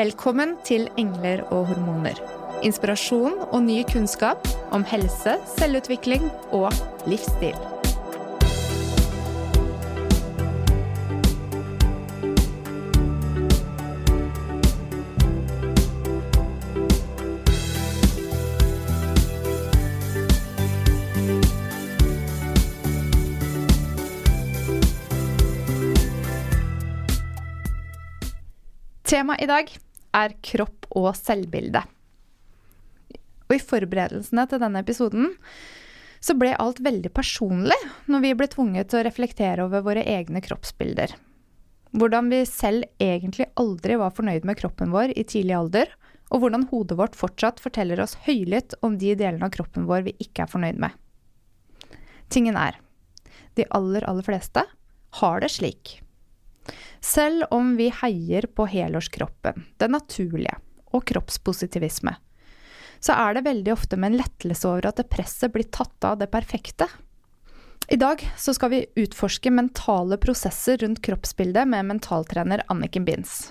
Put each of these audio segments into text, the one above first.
Velkommen til Engler og hormoner. Inspirasjon og ny kunnskap om helse, selvutvikling og livsstil. Temaet i dag er kropp og selvbilde. Og i forberedelsene til denne episoden så ble alt veldig personlig når vi ble tvunget til å reflektere over våre egne kroppsbilder. Hvordan vi selv egentlig aldri var fornøyd med kroppen vår i tidlig alder, og hvordan hodet vårt fortsatt forteller oss høylytt om de delene av kroppen vår vi ikke er fornøyd med. Tingen er, de aller, aller fleste har det slik. Selv om vi heier på helårskroppen, det naturlige og kroppspositivisme, så er det veldig ofte med en lettelse over at det presset blir tatt av det perfekte. I dag så skal vi utforske mentale prosesser rundt kroppsbildet med mentaltrener Anniken Binds.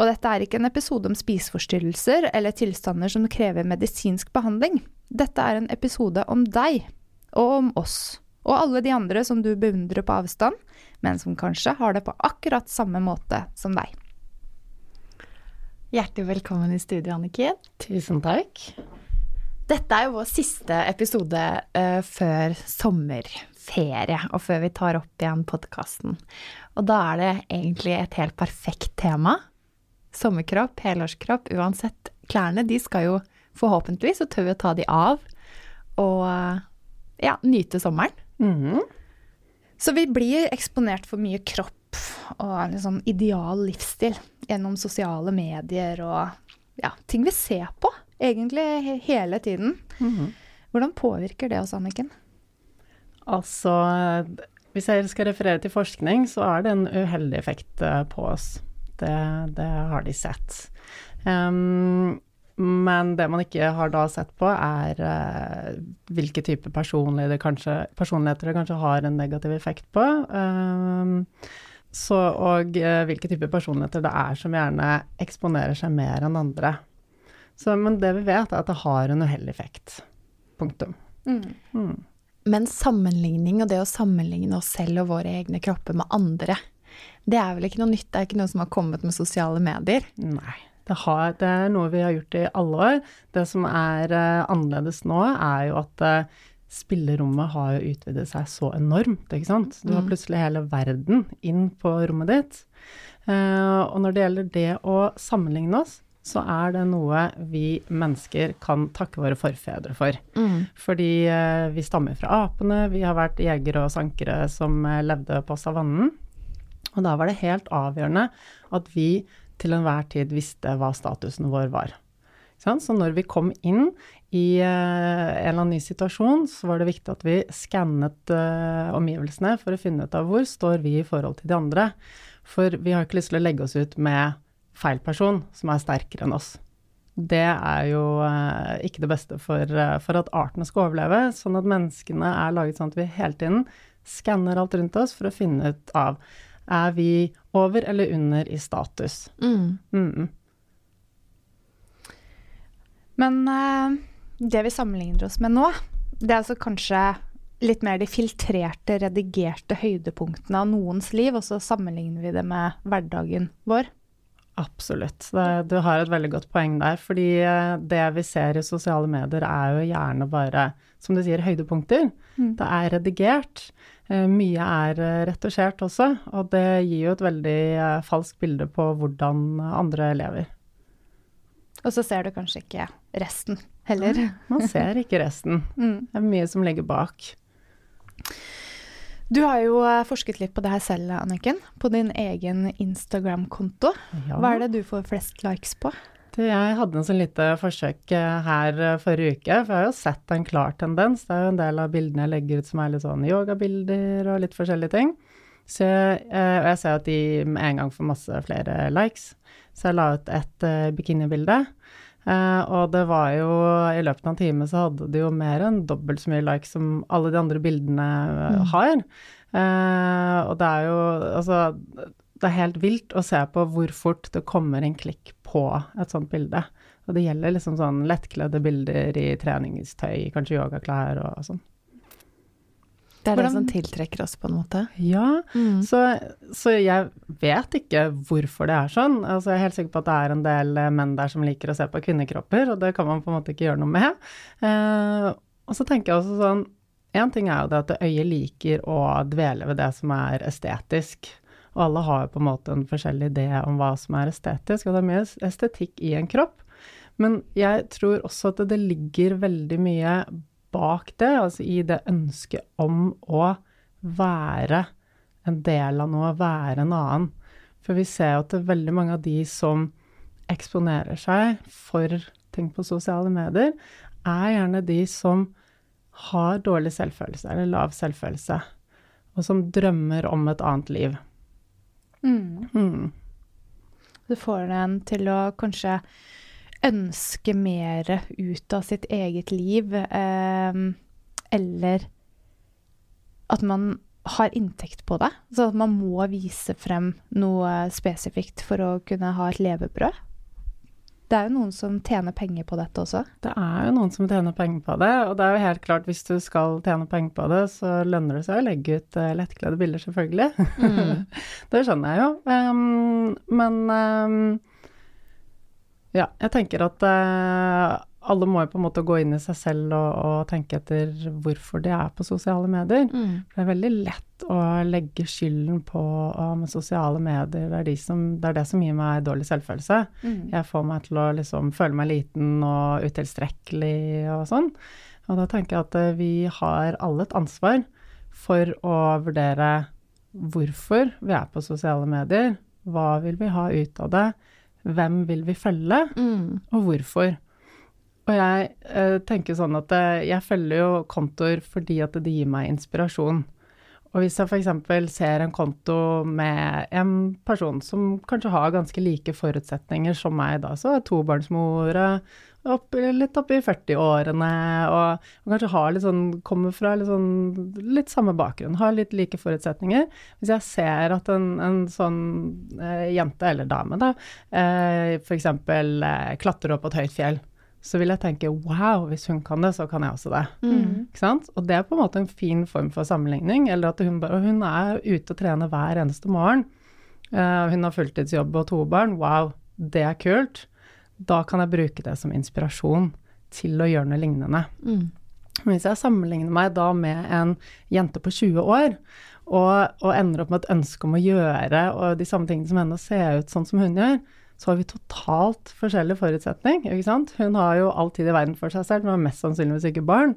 Og dette er ikke en episode om spiseforstyrrelser eller tilstander som krever medisinsk behandling. Dette er en episode om deg, og om oss, og alle de andre som du beundrer på avstand, men som kanskje har det på akkurat samme måte som deg. Hjertelig velkommen i studio, Anniken. Tusen takk. Dette er jo vår siste episode uh, før sommerferie, og før vi tar opp igjen podkasten. Og da er det egentlig et helt perfekt tema. Sommerkropp, helårskropp, uansett. Klærne de skal jo forhåpentligvis, så tør vi å ta de av og uh, ja, nyte sommeren. Mm. Så vi blir eksponert for mye kropp og en sånn ideal livsstil gjennom sosiale medier og ja, ting vi ser på egentlig hele tiden. Mm -hmm. Hvordan påvirker det oss, Anniken? Altså, hvis jeg skal referere til forskning, så er det en uheldig effekt eh, på oss. Det, det har de sett. Um, men det man ikke har da sett på, er uh, hvilke typer personligheter, personligheter det kanskje har en negativ effekt på. Um, så, og uh, hvilke typer personligheter det er som gjerne eksponerer seg mer enn andre. Så, men det vi vet, er at det har en uheldig effekt. Punktum. Mm. Mm. Men sammenligning og det å sammenligne oss selv og våre egne kropper med andre, det er vel ikke noe nytt? Det er ikke noe som har kommet med sosiale medier? Nei. Det, har, det, er noe vi har gjort i alle år. Det som er uh, annerledes nå, er jo at uh, spillerommet har jo utvidet seg så enormt, ikke sant. Du har plutselig hele verden inn på rommet ditt. Uh, og når det gjelder det å sammenligne oss, så er det noe vi mennesker kan takke våre forfedre for. Mm. Fordi vi stammer fra apene, vi har vært jegere og sankere som levde på savannen. Og da var det helt avgjørende at vi til enhver tid visste hva statusen vår var. Så når vi kom inn i en eller annen ny situasjon, så var det viktig at vi skannet omgivelsene for å finne ut av hvor står vi i forhold til de andre. For vi har ikke lyst til å legge oss ut med feil person som er sterkere enn oss. Det er jo ikke det beste for, for at artene skal overleve. Sånn at menneskene er laget sånn at vi hele tiden skanner alt rundt oss for å finne ut av er vi over eller under i status. Mm. Mm. Men uh, det vi sammenligner oss med nå, det er altså kanskje litt mer de filtrerte, redigerte høydepunktene av noens liv, og så sammenligner vi det med hverdagen vår. Absolutt. Det, du har et veldig godt poeng der. Fordi eh, det vi ser i sosiale medier er jo gjerne bare, som du sier, høydepunkter. Mm. Det er redigert. Mye er retusjert også, og det gir jo et veldig falskt bilde på hvordan andre lever. Og så ser du kanskje ikke resten heller. Man ser ikke resten. Mm. Det er mye som ligger bak. Du har jo forsket litt på det her selv, Anniken. På din egen Instagram-konto. Hva er det du får flest likes på? Jeg hadde en sånn lite forsøk her forrige uke, for jeg har jo sett en klar tendens. Det er jo en del av bildene jeg legger ut som er litt sånn yogabilder og litt forskjellige ting. Så, og jeg ser at de med en gang får masse flere likes. Så jeg la ut et bikinibilde. og det var jo I løpet av en time så hadde det jo mer enn dobbelt så mye likes som alle de andre bildene har. og det er jo Altså det er helt vilt å se på hvor fort det kommer en klikk på et sånt bilde. Og det gjelder liksom sånn lettkledde bilder i treningstøy, kanskje yogaklær og sånn. Det er Hvordan- det som tiltrekker oss, på en måte. Ja, Mm. så, så jeg vet ikke hvorfor det er sånn. Altså, jeg er helt sikker på at det er en del eh, menn der som liker å se på kvinnekropper, og det kan man på en måte ikke gjøre noe med. Eh, og så tenker jeg også sånn En ting er jo det at øyet liker å dvele ved det som er estetisk. Og alle har jo på en måte en forskjellig idé om hva som er estetisk, og det er mye estetikk i en kropp. Men jeg tror også at det ligger veldig mye bak det, altså i det ønsket om å være en del av noe, være en annen. For vi ser jo at det er veldig mange av de som eksponerer seg for ting på sosiale medier, er gjerne de som har dårlig selvfølelse, eller lav selvfølelse, og som drømmer om et annet liv. Mm. Hmm. Det får en til å kanskje ønske mer ut av sitt eget liv, eh, eller at man har inntekt på det. Så at man må vise frem noe spesifikt for å kunne ha et levebrød. Det er jo noen som tjener penger på dette også. Det er jo noen som tjener penger på det, og det er jo helt klart hvis du skal tjene penger på det, så lønner det seg å legge ut uh, lettkledde bilder, selvfølgelig. Mm. det skjønner jeg jo. Um, men um, ja, jeg tenker at uh, alle må jo på en måte gå inn i seg selv og, og tenke etter hvorfor de er på sosiale medier. Mm. Det er veldig lett å legge skylden på om sosiale medier. Det er, de som, det er det som gir meg dårlig selvfølelse. Jeg får meg til å liksom føle meg liten og utilstrekkelig og sånn. Og da tenker jeg at eh, vi har alle et ansvar for å vurdere hvorfor vi er på sosiale medier. Hva vil vi ha ut av det? Hvem vil vi følge? Mm. og hvorfor. Og jeg eh, tenker sånn at eh, jeg følger jo kontoer fordi at det gir meg inspirasjon. Og hvis jeg f.eks. ser en konto med en person som kanskje har ganske like forutsetninger som meg, da, så er tobarnsmor, eh, opp, litt oppi 40-årene, og, og kanskje har litt sånn, kommer fra litt, sånn, litt samme bakgrunn, har litt like forutsetninger. Hvis jeg ser at en, en sånn eh, jente eller dame da, eh, f.eks. Eh, klatrer opp på et høyt fjell, så vil jeg tenke wow, hvis hun kan det, så kan jeg også det. Mm. Ikke sant? Og det er på en måte en fin form for sammenligning. Eller at hun, bare, hun er ute og trener hver eneste morgen. Uh, hun har fulltidsjobb og to barn. Wow, det er kult. Da kan jeg bruke det som inspirasjon til å gjøre noe lignende. Mm. Men Hvis jeg sammenligner meg da med en jente på 20 år, og, og ender opp med et ønske om å gjøre og de samme tingene som henne, og se ut sånn som hun gjør, så har vi totalt forskjellig forutsetning. ikke sant? Hun har jo all tid i verden for seg selv, men har mest sannsynligvis ikke barn.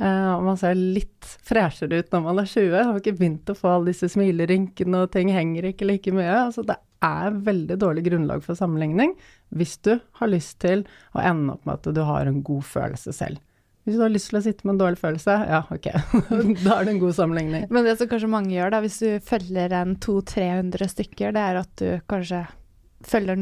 Eh, og man ser litt freshere ut når man er 20. Har ikke begynt å få alle disse smilerynkene, og ting henger ikke like mye. Altså det er veldig dårlig grunnlag for sammenligning hvis du har lyst til å ende opp med at du har en god følelse selv. Hvis du har lyst til å sitte med en dårlig følelse, ja, ok, da er det en god sammenligning. Men det som kanskje mange gjør, da, hvis du følger en 200-300 stykker, det er at du kanskje følger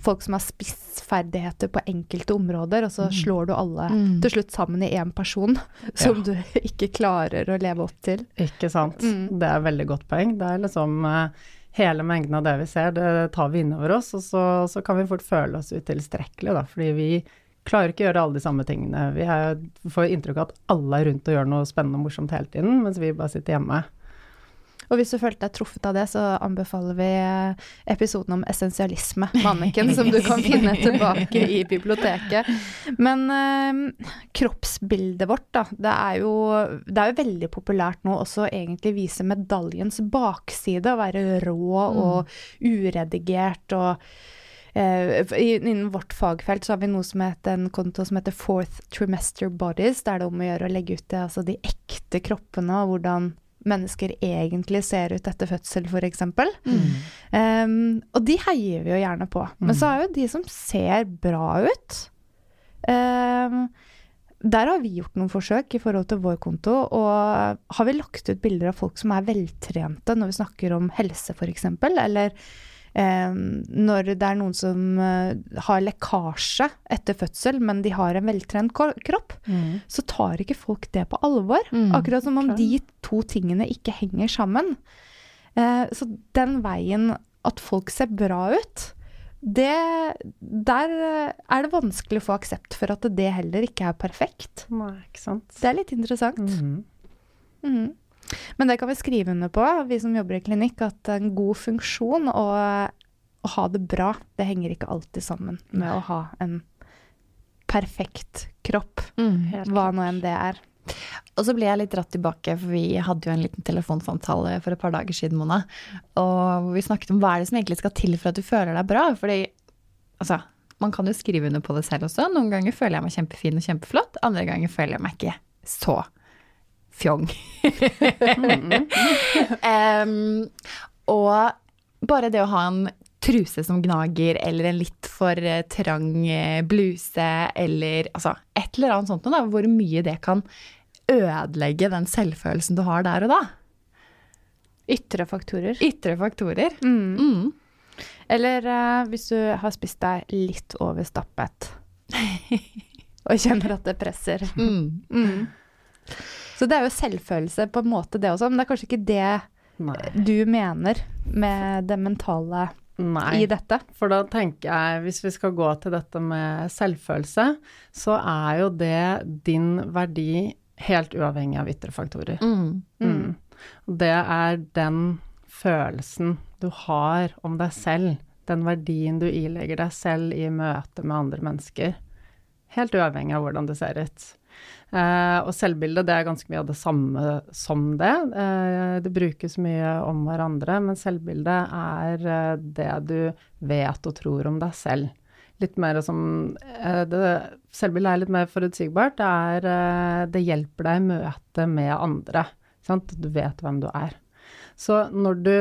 folk som har spissferdigheter på enkelte områder, og så Mm. slår du alle Mm. til slutt sammen i én person som du ikke klarer å leve opp til. Ikke sant. Mm. Det er et veldig godt poeng. Det er liksom eh, hele mengden av det vi ser, det tar vi innover oss, og så, så kan vi fort føle oss utilstrekkelige, da, fordi vi klarer ikke å gjøre alle de samme tingene. Vi er, får inntrykk av at alle er rundt og gjør noe spennende og morsomt hele tiden, mens vi bare sitter hjemme. Og hvis du følte deg truffet av det, så anbefaler vi eh, episoden om essensialisme, Manneken, som du kan finne tilbake i biblioteket. Men eh, kroppsbildet vårt, da, det er, jo, det er jo veldig populært nå også egentlig vise medaljens bakside, å være rå og uredigert og eh, Innen vårt fagfelt så har vi noe som heter en konto som heter Fourth Trimester Bodies. Der det er om å gjøre å legge ut det, altså de ekte kroppene og hvordan mennesker egentlig ser ut etter fødsel, f.eks. Um, og de heier vi jo gjerne på. Men så er jo de som ser bra ut um, Der har vi gjort noen forsøk i forhold til vår konto, og har vi lagt ut bilder av folk som er veltrente når vi snakker om helse, f.eks., eller når det er noen som uh, har lekkasje etter fødsel, men de har en veltrent kropp, kropp, så tar ikke folk det på alvor. Mm. Akkurat som om Klar. de to tingene ikke henger sammen. Eh, så den veien at folk ser bra ut, det Der er det vanskelig å få aksept for at det heller ikke er perfekt. Nei, ikke sant. Det er litt interessant. Mm Mhm. Men det kan vi skrive under på, vi som jobber i klinikk, at en god funksjon og å ha det bra, det henger ikke alltid sammen med Nei. å ha en perfekt kropp, Mm, hva nå enn det er. Og så ble jeg litt dratt tilbake, for vi hadde jo en liten telefonsamtale for et par dager siden, Mona. Og vi snakket om hva er det som egentlig skal til for at du føler deg bra. Fordi altså, man kan jo skrive under på det selv også. Noen ganger føler jeg meg kjempefin og kjempeflott. Andre ganger føler jeg meg ikke så fjong. um, og bare det å ha en truse som gnager, eller en litt for eh, trang eh, bluse, eller altså et eller annet sånt noe, hvor mye det kan ødelegge den selvfølelsen du har der og da. Ytre faktorer. Ytre faktorer. Mm. Mm. Eller uh, hvis du har spist deg litt overstappet og kjenner at det presser. Mm. Mm. Så det er jo selvfølelse på en måte, det også, men det er kanskje ikke det Nei. du mener med det mentale Nei. i dette. For da tenker jeg, hvis vi skal gå til dette med selvfølelse, så er jo det din verdi helt uavhengig av ytre faktorer. Mm. Mm. Det er den følelsen du har om deg selv, den verdien du ilegger deg selv i møte med andre mennesker. Helt uavhengig av hvordan det ser ut. Eh, og selvbildet det er ganske mye av det samme som det. Eh, det brukes mye om hverandre, men selvbildet er eh, det du vet og tror om deg selv. Litt mer som det, Selvbildet er litt mer forutsigbart. Det, er, det hjelper deg i møte med andre. Sant? Du vet hvem du er. Så når du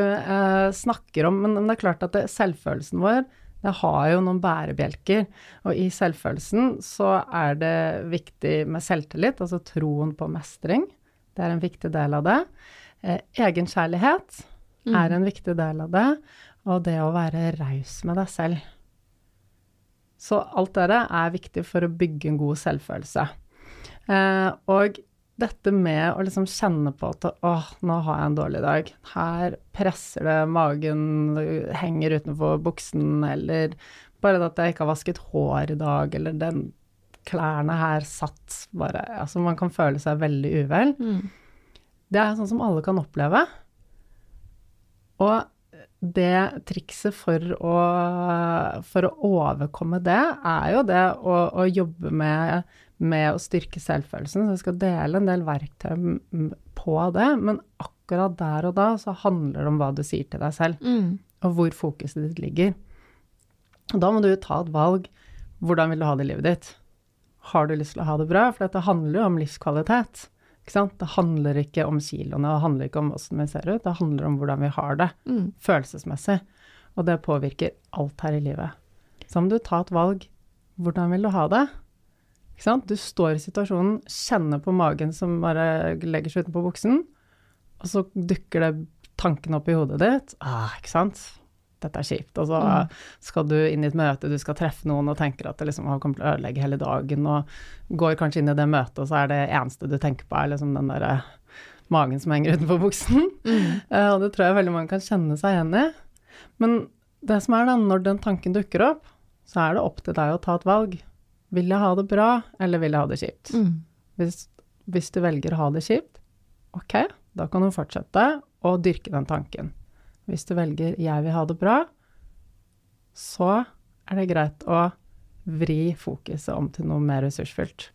snakker om Men, men det er klart at det, selvfølelsen vår det har jo noen bærebjelker, og i selvfølelsen så er det viktig med selvtillit, altså troen på mestring. Det er en viktig del av det. Eh, egenkjærlighet er en viktig del av det, og det å være raus med deg selv. Så alt dette er viktig for å bygge en god selvfølelse. Eh, og dette med å liksom kjenne på at åh, nå har jeg en dårlig dag. Her presser det, magen henger utenfor buksen, eller bare at jeg ikke har vasket hår i dag, eller den klærne her satt bare Altså man kan føle seg veldig uvel. Mm. Det er sånn som alle kan oppleve. Og det trikset for å, for å overkomme det, er jo det å, å jobbe med, med å styrke selvfølelsen. Så jeg skal dele en del verktøy på det, men akkurat der og da så handler det om hva du sier til deg selv, Mm. og hvor fokuset ditt ligger. Og da må du ta et valg. Hvordan vil du ha det i livet ditt? Har du lyst til å ha det bra? For dette handler jo om livskvalitet. Det handler ikke om kiloene, det handler ikke om åssen vi ser ut, det handler om hvordan vi har det Mm. følelsesmessig. Og det påvirker alt her i livet. Så må du ta et valg. Hvordan vil du ha det? Du står i situasjonen, kjenner på magen som bare legger seg utenpå buksen, og så dukker det tanken opp i hodet ditt. Ah, ikke sant? Dette er kjipt. Og så Mm. skal du inn i et møte, du skal treffe noen og tenker at det liksom kommer til å ødelegge hele dagen, og går kanskje inn i det møtet, og så er det eneste du tenker på, er liksom den derre magen som henger utenfor buksen. Mm. Uh, og det tror jeg veldig mange kan kjenne seg igjen i. Men det som er da, når den tanken dukker opp, så er det opp til deg å ta et valg. Vil jeg ha det bra, eller vil jeg ha det kjipt? Mm. Hvis, hvis du velger å ha det kjipt, ok, da kan du fortsette å dyrke den tanken. Hvis du velger jeg vil ha det bra, så er det greit å vri fokuset om til noe mer ressursfylt.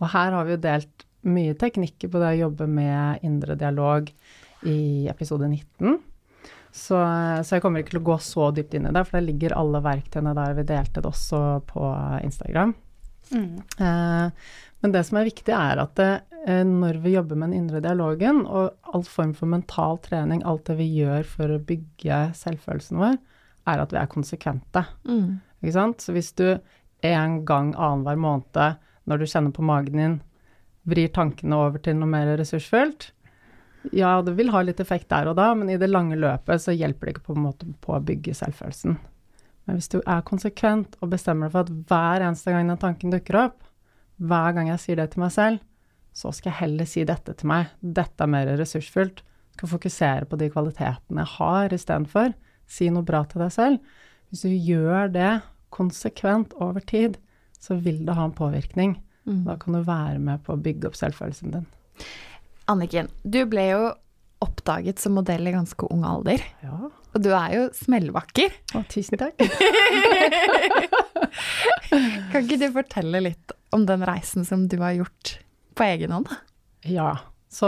Og her har vi jo delt mye teknikker på det å jobbe med indre dialog i episode 19. Så, så jeg kommer ikke til å gå så dypt inn i det, for det ligger alle verktøyene der. Vi delte det også på Instagram. Mm. Eh, men det som er viktig, er at det, eh, når vi jobber med den indre dialogen, og all form for mental trening, alt det vi gjør for å bygge selvfølelsen vår, er at vi er konsekvente. Mm. Ikke sant? Så hvis du en gang annenhver måned, når du kjenner på magen din, vrir tankene over til noe mer ressursfullt, ja, det vil ha litt effekt der og da, men i det lange løpet så hjelper det ikke på en måte på å bygge selvfølelsen. Men hvis du er konsekvent og bestemmer deg for at hver eneste gang den tanken dukker opp, hver gang jeg sier det til meg selv, så skal jeg heller si dette til meg. Dette er mer ressursfullt. Skal fokusere på de kvalitetene jeg har istedenfor. si noe bra til deg selv. Hvis du gjør det konsekvent over tid, så vil det ha en påvirkning. Mm. Da kan du være med på å bygge opp selvfølelsen din. Anniken, du ble jo oppdaget som modell i ganske ung alder. Ja, Og du er jo smellvakker. Å, tusen takk. Kan ikke du fortelle litt om den reisen som du har gjort på egen hånd. Ja. Så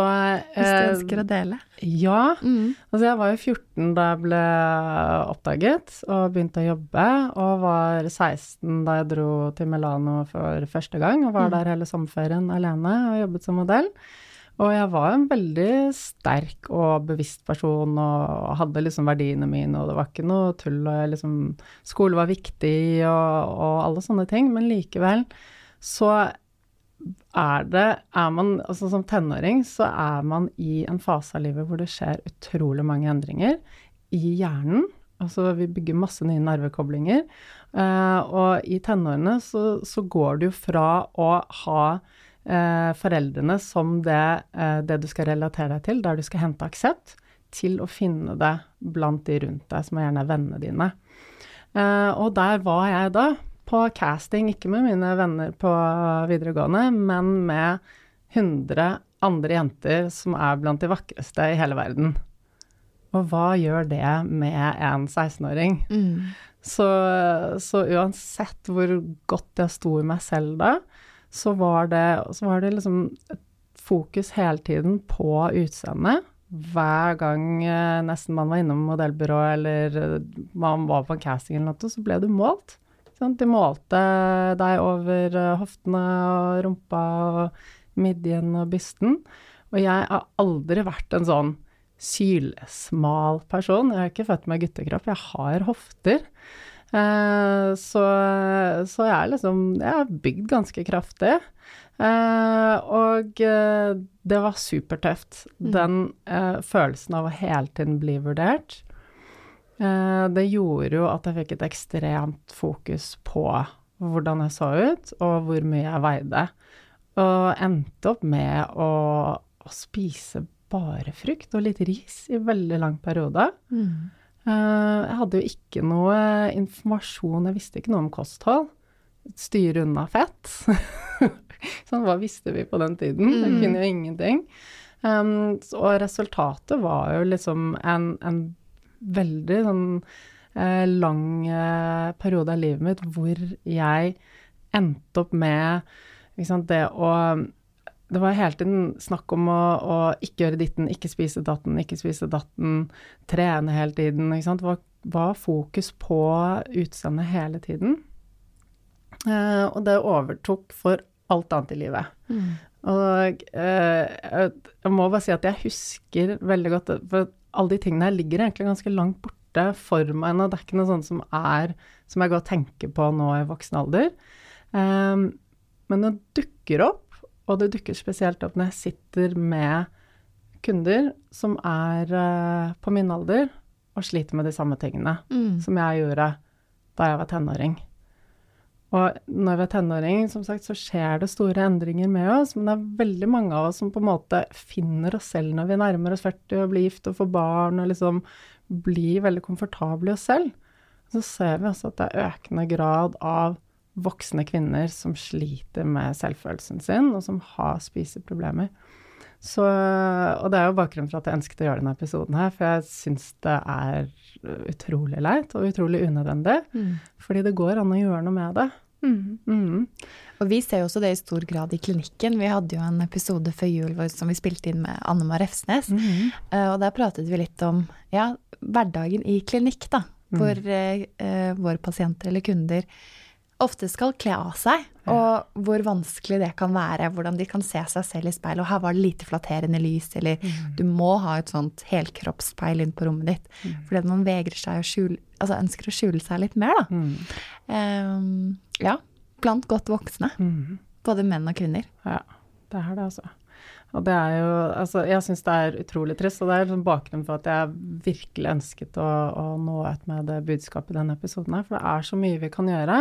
Hvis du eh, ønsker å dele. Ja. Mm. Altså, jeg var jo 14 da jeg ble oppdaget og begynte å jobbe, og var 16 da jeg dro til Milano for første gang, og var Mm. der hele sommerferien alene og jobbet som modell. Og jeg var en veldig sterk og bevisst person og hadde liksom verdiene mine, og det var ikke noe tull, og liksom Skole var viktig og, og alle sånne ting, men likevel så er det Er man altså som tenåring, så er man i en fase av livet hvor det skjer utrolig mange endringer i hjernen. Altså vi bygger masse nye nervekoblinger. eh, og i tenårene så, så går det jo fra å ha foreldrene som det, eh, det du skal relatere deg til, der du skal hente aksept, til å finne det blant de rundt deg, som er gjerne vennene dine. Eh, og der var jeg da, på casting, ikke med mine venner på videregående, men med 100 andre jenter som er blant de vakreste i hele verden. Og hva gjør det med en 16-åring? Mm. Så, så uansett hvor godt jeg sto i meg selv da, så var det, så var det liksom fokus hele tiden på utseendet. Hver gang eh, nesten man var innom modellbyrå eller eh, man var på en casting eller noe, så ble du målt. De målte deg over eh, hoftene og rumpa og midjen og bysten. Og jeg har aldri vært en sånn sylsmal person. Jeg er ikke født med guttekropp, jeg har hofter. Eh, så, så jeg er liksom Jeg er bygd ganske kraftig. Eh, og eh, det var supertøft. Den eh, følelsen av å hele tiden bli vurdert. Det gjorde jo at jeg fikk et ekstremt fokus på hvordan jeg så ut, og hvor mye jeg veide. Og endte opp med å, å spise bare frukt og litt ris i veldig lang periode. Mm. Eh, jeg hadde jo ikke noe informasjon, jeg visste ikke noe om kosthold. Styre unna fett. sånn, hva visste vi på den tiden? Jeg Mm. kunne jo ingenting. Um, og resultatet var jo liksom en, en veldig sånn eh, lang eh, periode av livet mitt hvor jeg endte opp med sant, det å det var hele tiden snakk om å, å ikke gjøre ditten, ikke spise datten, ikke spise datten, trene hele tiden. Ikke sant? Det var, var fokus på utseendet hele tiden. Eh, og det overtok for alt annet i livet. Mm. Og eh, jeg, må bare si at jeg husker veldig godt For alle de tingene her ligger egentlig ganske langt borte for meg nå. Det er ikke noe sånt som er Som jeg går og tenker på nå i voksen alder. Eh, men det dukker opp, og det dukker spesielt opp når jeg sitter med kunder som er eh, på min alder og sliter med de samme tingene Mm. som jeg gjorde da jeg var tenåring. Og når vi er tenåring, som sagt, så skjer det store endringer med oss, men det er veldig mange av oss som på en måte finner oss selv når vi nærmer oss 40 og blir gift og får barn og liksom blir veldig komfortable i oss selv. Så ser vi også at det er økende grad av voksne kvinner som sliter med selvfølelsen sin, og som har spiseproblemer. Så, og det er jo bakgrunnen for at jeg ønsket å gjøre denne episoden her, for jeg syns det er utrolig leit og utrolig unødvendig. Mm. Fordi det går an å gjøre noe med det. Mm. Mm. Og vi ser jo også det i stor grad i klinikken. Vi hadde jo en episode før jul som vi spilte inn med Anne Mar Refsnes. Mm. Eh, Og der pratet vi litt om ja, hverdagen i klinikk, da. Hvor eh, eh, våre pasienter eller kunder ofte skal kle av seg. Og hvor vanskelig det kan være. Hvordan de kan se seg selv i speilet. Og her var det lite flatterende lys, eller du må ha et sånt helkroppsspeil inn på rommet ditt. Fordi at man vegrer seg og skjule Altså ønsker å skjule seg litt mer, da. Mm. Um, ja. Blant godt voksne. Mm. Både menn og kvinner. Ja, det er det, altså. Og det er jo Altså, jeg syns det er utrolig trist, og det er liksom bakgrunnen for at jeg virkelig ønsket å, å nå ut med det budskapet i denne episoden her. For det er så mye vi kan gjøre,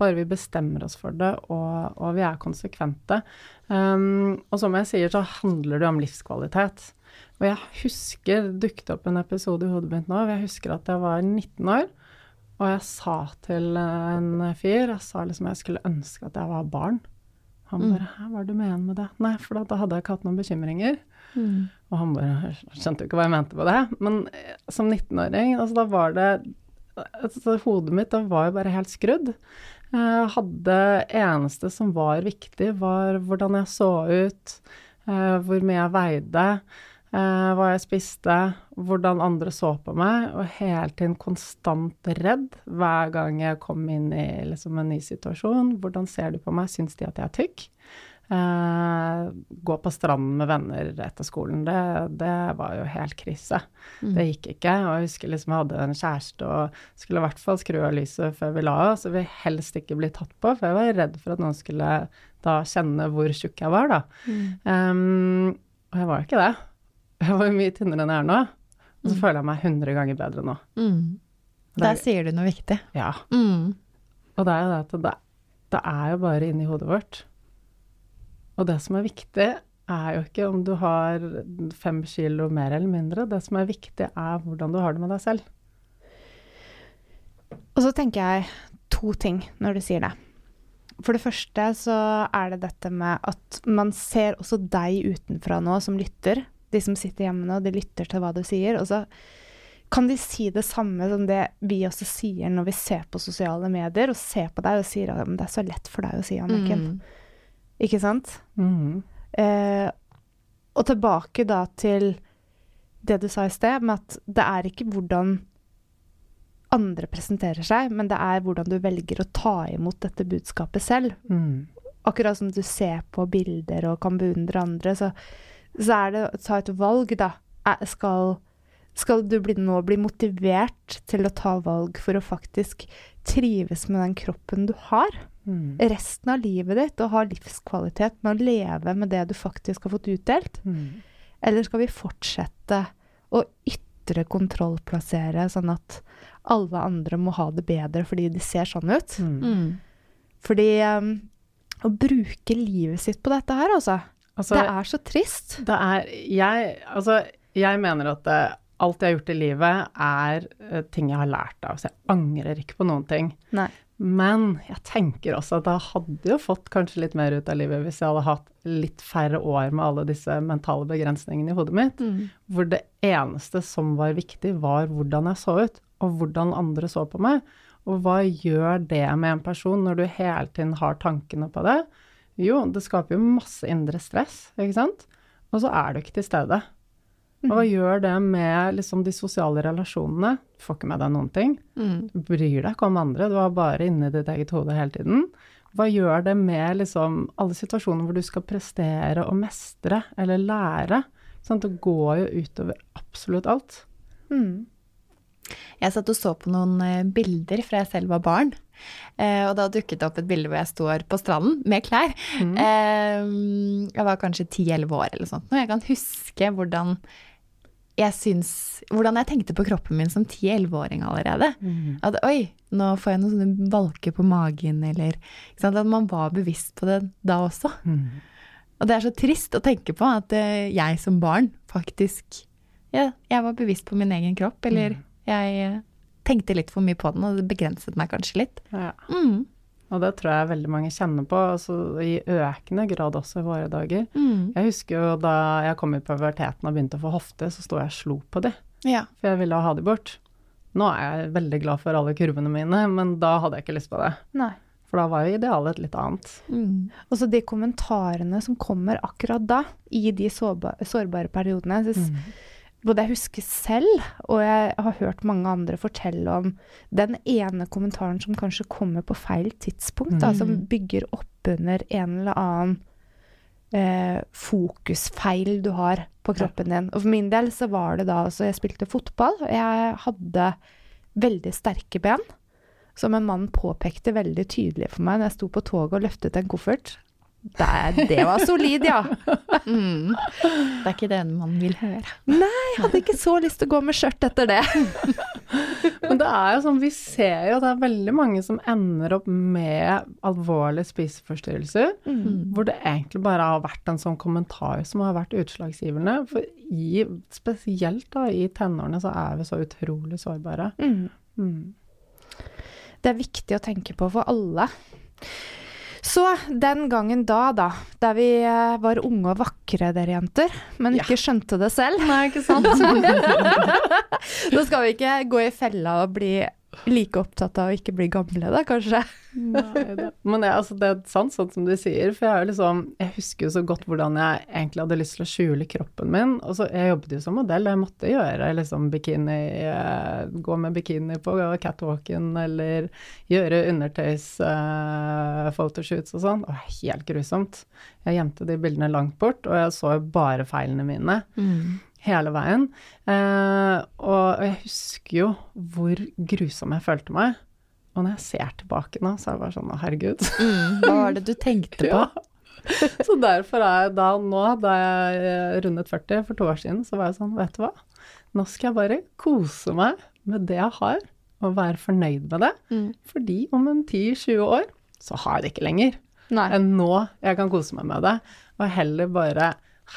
bare vi bestemmer oss for det, og, og vi er konsekvente. Um, og som jeg sier, så handler det om livskvalitet. Og jeg husker dukket opp en episode i hodet mitt nå. og Jeg husker at jeg var 19 år, og jeg sa til en fyr Jeg sa liksom jeg skulle ønske at jeg var barn. Han bare Hæ, hva er det du mener med det? Nei, for da hadde jeg ikke hatt noen bekymringer. Mm. Og han bare skjønte jo ikke hva jeg mente på det. Men eh, som 19-åring, altså da var det altså, Hodet mitt da var jo bare helt skrudd. Jeg hadde eneste som var viktig, var hvordan jeg så ut, eh, hvor mye jeg veide, hva jeg spiste, hvordan andre så på meg, og hele tiden konstant redd hver gang jeg kom inn i liksom, en ny situasjon. Hvordan ser du på meg? Syns de at jeg er tykk? Eh, gå på stranden med venner etter skolen, det, det var jo helt krise. Mm. Det gikk ikke. Og jeg husker liksom jeg hadde en kjæreste og skulle i hvert fall skru av lyset før vi la oss. og vi helst ikke bli tatt på, for jeg var redd for at noen skulle da kjenne hvor tjukk jeg var, da. Mm. Um, og jeg var jo ikke det. Jeg var mye tynnere enn jeg er nå. Og så Mm. føler jeg meg 100 ganger bedre nå. Mm. Der, Der er, sier du noe viktig. ja. Mm. Og det er jo det at det, det er jo bare inni hodet vårt. Og det som er viktig, er jo ikke om du har fem kilo mer eller mindre. Det som er viktig, er hvordan du har det med deg selv. Og så tenker jeg to ting når du sier det. For det første så er det dette med at man ser også deg utenfra nå som lytter. De som sitter hjemme nå, de lytter til hva du sier. Og så kan de si det samme som det vi også sier når vi ser på sosiale medier, og ser på deg og sier at det er så lett for deg å si, Anniken. Mm. Ikke sant? Mm. Eh, og tilbake da til det du sa i sted, med at det er ikke hvordan andre presenterer seg, men det er hvordan du velger å ta imot dette budskapet selv. Mm. Akkurat som du ser på bilder og kan beundre andre, så, så er det å ta et valg, da. Skal, skal du bli, nå bli motivert til å ta valg for å faktisk trives med den kroppen du har? Mm. resten av livet ditt og ha livskvalitet med å leve med det du faktisk har fått utdelt? Mm. Eller skal vi fortsette å ytre kontrollplassere, sånn at alle andre må ha det bedre fordi de ser sånn ut? Mhm. Mm. Fordi um, å bruke livet sitt på dette her, altså Altså, Det er så trist. Det er Jeg, altså, jeg mener at det, alt jeg har gjort i livet, er uh, ting jeg har lært av. Så jeg angrer ikke på noen ting. Nei. Men jeg tenker også at jeg hadde jo fått kanskje litt mer ut av livet hvis jeg hadde hatt litt færre år med alle disse mentale begrensningene i hodet mitt. Mm. Hvor det eneste som var viktig, var hvordan jeg så ut, og hvordan andre så på meg. Og hva gjør det med en person når du hele tiden har tankene på det? Jo, det skaper jo masse indre stress, ikke sant? Og så er du ikke til stede. Og hva gjør det med liksom, de sosiale relasjonene? Du får ikke med deg noen ting. Mm. Du bryr deg ikke om andre, du er bare inni ditt eget hode hele tiden. Hva gjør det med liksom, alle situasjoner hvor du skal prestere og mestre eller lære? Sånn, det går jo utover absolutt alt. Mm. Jeg satt og så på noen eh, bilder fra jeg selv var barn. Eh, og da dukket det opp et bilde hvor jeg står på stranden med klær. Mm. Eh, jeg var kanskje 10-11 år eller sånt. Og jeg kan huske hvordan jeg syns Hvordan jeg tenkte på kroppen min som 10-11-åring allerede. Mm. At oi, nå får jeg noen sånne valker på magen, eller? At man var bevisst på det da også. Mm. Og det er så trist å tenke på at jeg som barn faktisk Ja, jeg var bevisst på min egen kropp, eller jeg eh, tenkte litt for mye på den, og det begrenset meg kanskje litt. Ja. Mm. Og det tror jeg veldig mange kjenner på, altså, i økende grad også i våre dager. Mm. Jeg husker jo da jeg kom i puberteten og begynte å få hofte, så sto jeg og slo på de, Ja. for jeg ville ha de bort. Nå er jeg veldig glad for alle kurvene mine, men da hadde jeg ikke lyst på det. Nei. For da var jo idealet litt annet. Mm. Og så de kommentarene som kommer akkurat da, i de sårba- sårbare periodene. Jeg synes, Både jeg husker selv, og jeg har hørt mange andre fortelle om den ene kommentaren som kanskje kommer på feil tidspunkt, da, som bygger opp under en eller annen eh, fokusfeil du har på kroppen din. Og for min del så var det da altså Jeg spilte fotball, og jeg hadde veldig sterke ben. Som en mann påpekte veldig tydelig for meg når jeg sto på toget og løftet en koffert. Det, det var solid, ja. Mm. Det er ikke det man vil høre. Nei, Jeg hadde ikke så lyst til å gå med skjørt etter det. Men det er jo sånn, vi ser jo at det er veldig mange som ender opp med alvorlige spiseforstyrrelser, Mm. hvor det egentlig bare har vært en sånn kommentar som har vært utslagsgivende. For i, spesielt da i tenårene så er vi så utrolig sårbare. Mm. Mm. Det er viktig å tenke på for alle. Så den gangen da, da, der vi eh, var unge og vakre, dere jenter, men Ja. ikke skjønte det selv Nei, ikke sant? Da skal vi ikke gå i fella og bli like opptatt av å ikke bli gamle, da, kanskje. Nei. Men det, altså, det er sant, sånn som du sier. For jeg, er liksom, jeg husker jo så godt hvordan jeg egentlig hadde lyst til å skjule kroppen min. Og så, jeg jobbet jo som modell, jeg måtte gjøre liksom bikini, eh, gå med bikini på catwalken eller gjøre undertøys-photoshoots og sånn. Og helt grusomt. Jeg gjemte de bildene langt bort, og jeg så bare feilene mine hele veien. Eh, og jeg husker jo hvor grusom jeg følte meg. Og når jeg ser tilbake nå, så er det bare sånn herregud. Hva var det du tenkte på? Ja. Så derfor er jeg da nå, da jeg rundet 40 for to år siden, så var jeg sånn, vet du hva. Nå skal jeg bare kose meg med det jeg har, og være fornøyd med det. Mm. Fordi om en 10-20 år, så har jeg det ikke lenger Nei. enn nå jeg kan kose meg med det. Og heller bare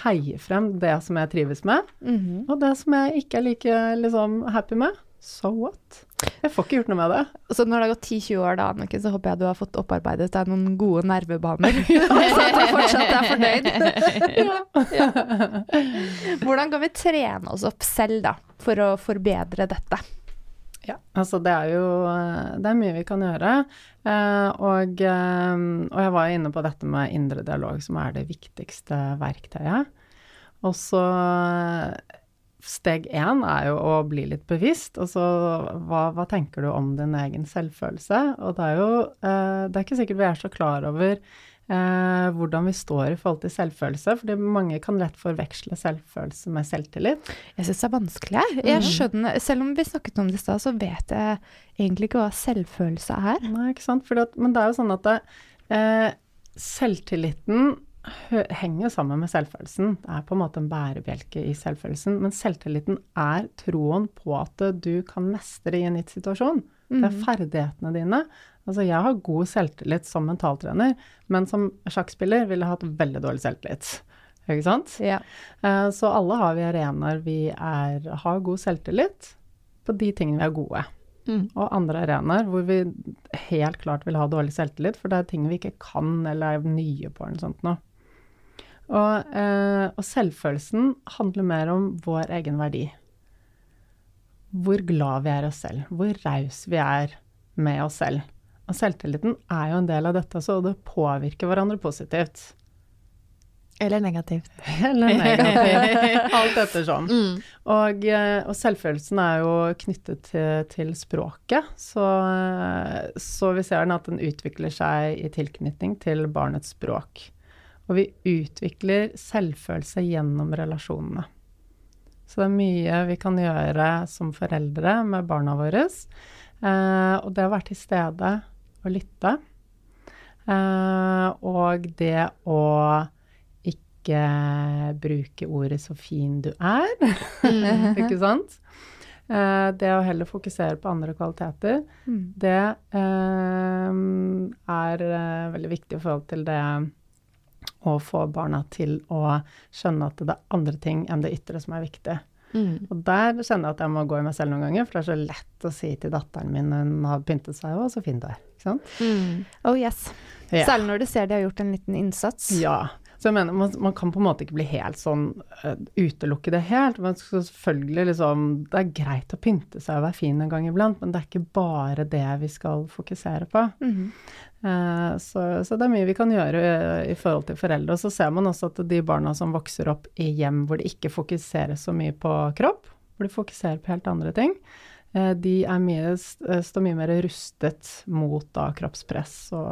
heie frem det som jeg trives med, Mhm. og det som jeg ikke er like liksom, happy med. So what? Jeg får ikke gjort noe med det. Så når det har gått 10-20 år da, Anniken, så håper jeg du har fått opparbeidet deg noen gode nervebaner. så at du fortsatt er fornøyd. Hvordan kan vi trene oss opp selv, da, for å forbedre dette? Ja, altså det er jo eh, Det er mye vi kan gjøre. Eh, og, eh, og jeg var inne på dette med indre dialog, som er det viktigste verktøyet. Og så Steg én er jo å bli litt bevisst. Altså hva, hva tenker du om din egen selvfølelse? Og det er jo Det er ikke sikkert vi er så klar over eh, hvordan vi står i forhold til selvfølelse, fordi mange kan lett forveksle selvfølelse med selvtillit. Jeg syns det er vanskelig. jeg. Jeg skjønner, Selv om vi snakket om det i stad, så vet jeg egentlig ikke hva selvfølelse er. Nei, ikke sant. Fordi at, men det er jo sånn at det, eh, selvtilliten henger sammen med selvfølelsen. Det er på en måte en bærebjelke i selvfølelsen. Men selvtilliten er troen på at du kan mestre i en gitt situasjon. Det er ferdighetene dine. Altså, jeg har god selvtillit som mentaltrener, men som sjakkspiller ville jeg hatt veldig dårlig selvtillit. Ikke sant? Ja. Eh, Så alle har vi arenaer vi er, har god selvtillit på de tingene vi er gode. Mm. Og andre arenaer hvor vi helt klart vil ha dårlig selvtillit, for det er ting vi ikke kan eller er nye på eller sånt noe. Og, eh, og selvfølelsen handler mer om vår egen verdi. Hvor glad vi er i oss selv, hvor raus vi er med oss selv. Og selvtilliten er jo en del av dette, så det påvirker hverandre positivt. Eller negativt. Eller negativt. Alt ettersom. Mm. Og, eh, og selvfølelsen er jo knyttet til, til språket, så, eh, så vi ser den at den utvikler seg i tilknytning til barnets språk. Og vi utvikler selvfølelse gjennom relasjonene. Så det er mye vi kan gjøre som foreldre med barna våre. Eh, og det å være til stede og lytte. Eh, og det å ikke bruke ordet 'så fin du er', ikke sant? Eh, det å heller fokusere på andre kvaliteter, Mm. det eh, er eh, veldig viktig i forhold til det å få barna til å skjønne at det er andre ting enn det ytre som er viktig. Mm. Og der kjenner jeg at jeg må gå i meg selv noen ganger, for det er så lett å si til datteren min når hun har pyntet seg, 'Å, så fin du er'. Ikke sant? Mm. Oh yes. Ja. Særlig når du ser de har gjort en liten innsats. Ja. Så jeg mener, man, man kan på en måte ikke bli helt sånn uh, utelukke det helt. Men selvfølgelig liksom Det er greit å pynte seg og være fin en gang iblant, men det er ikke bare det vi skal fokusere på. Mm -hmm. uh, så, så det er mye vi kan gjøre i, i forhold til foreldre. Og så ser man også at de barna som vokser opp i hjem hvor det ikke fokuseres så mye på kropp, hvor de fokuserer på helt andre ting, eh, de er mye, eh, står mye mer rustet mot da kroppspress og,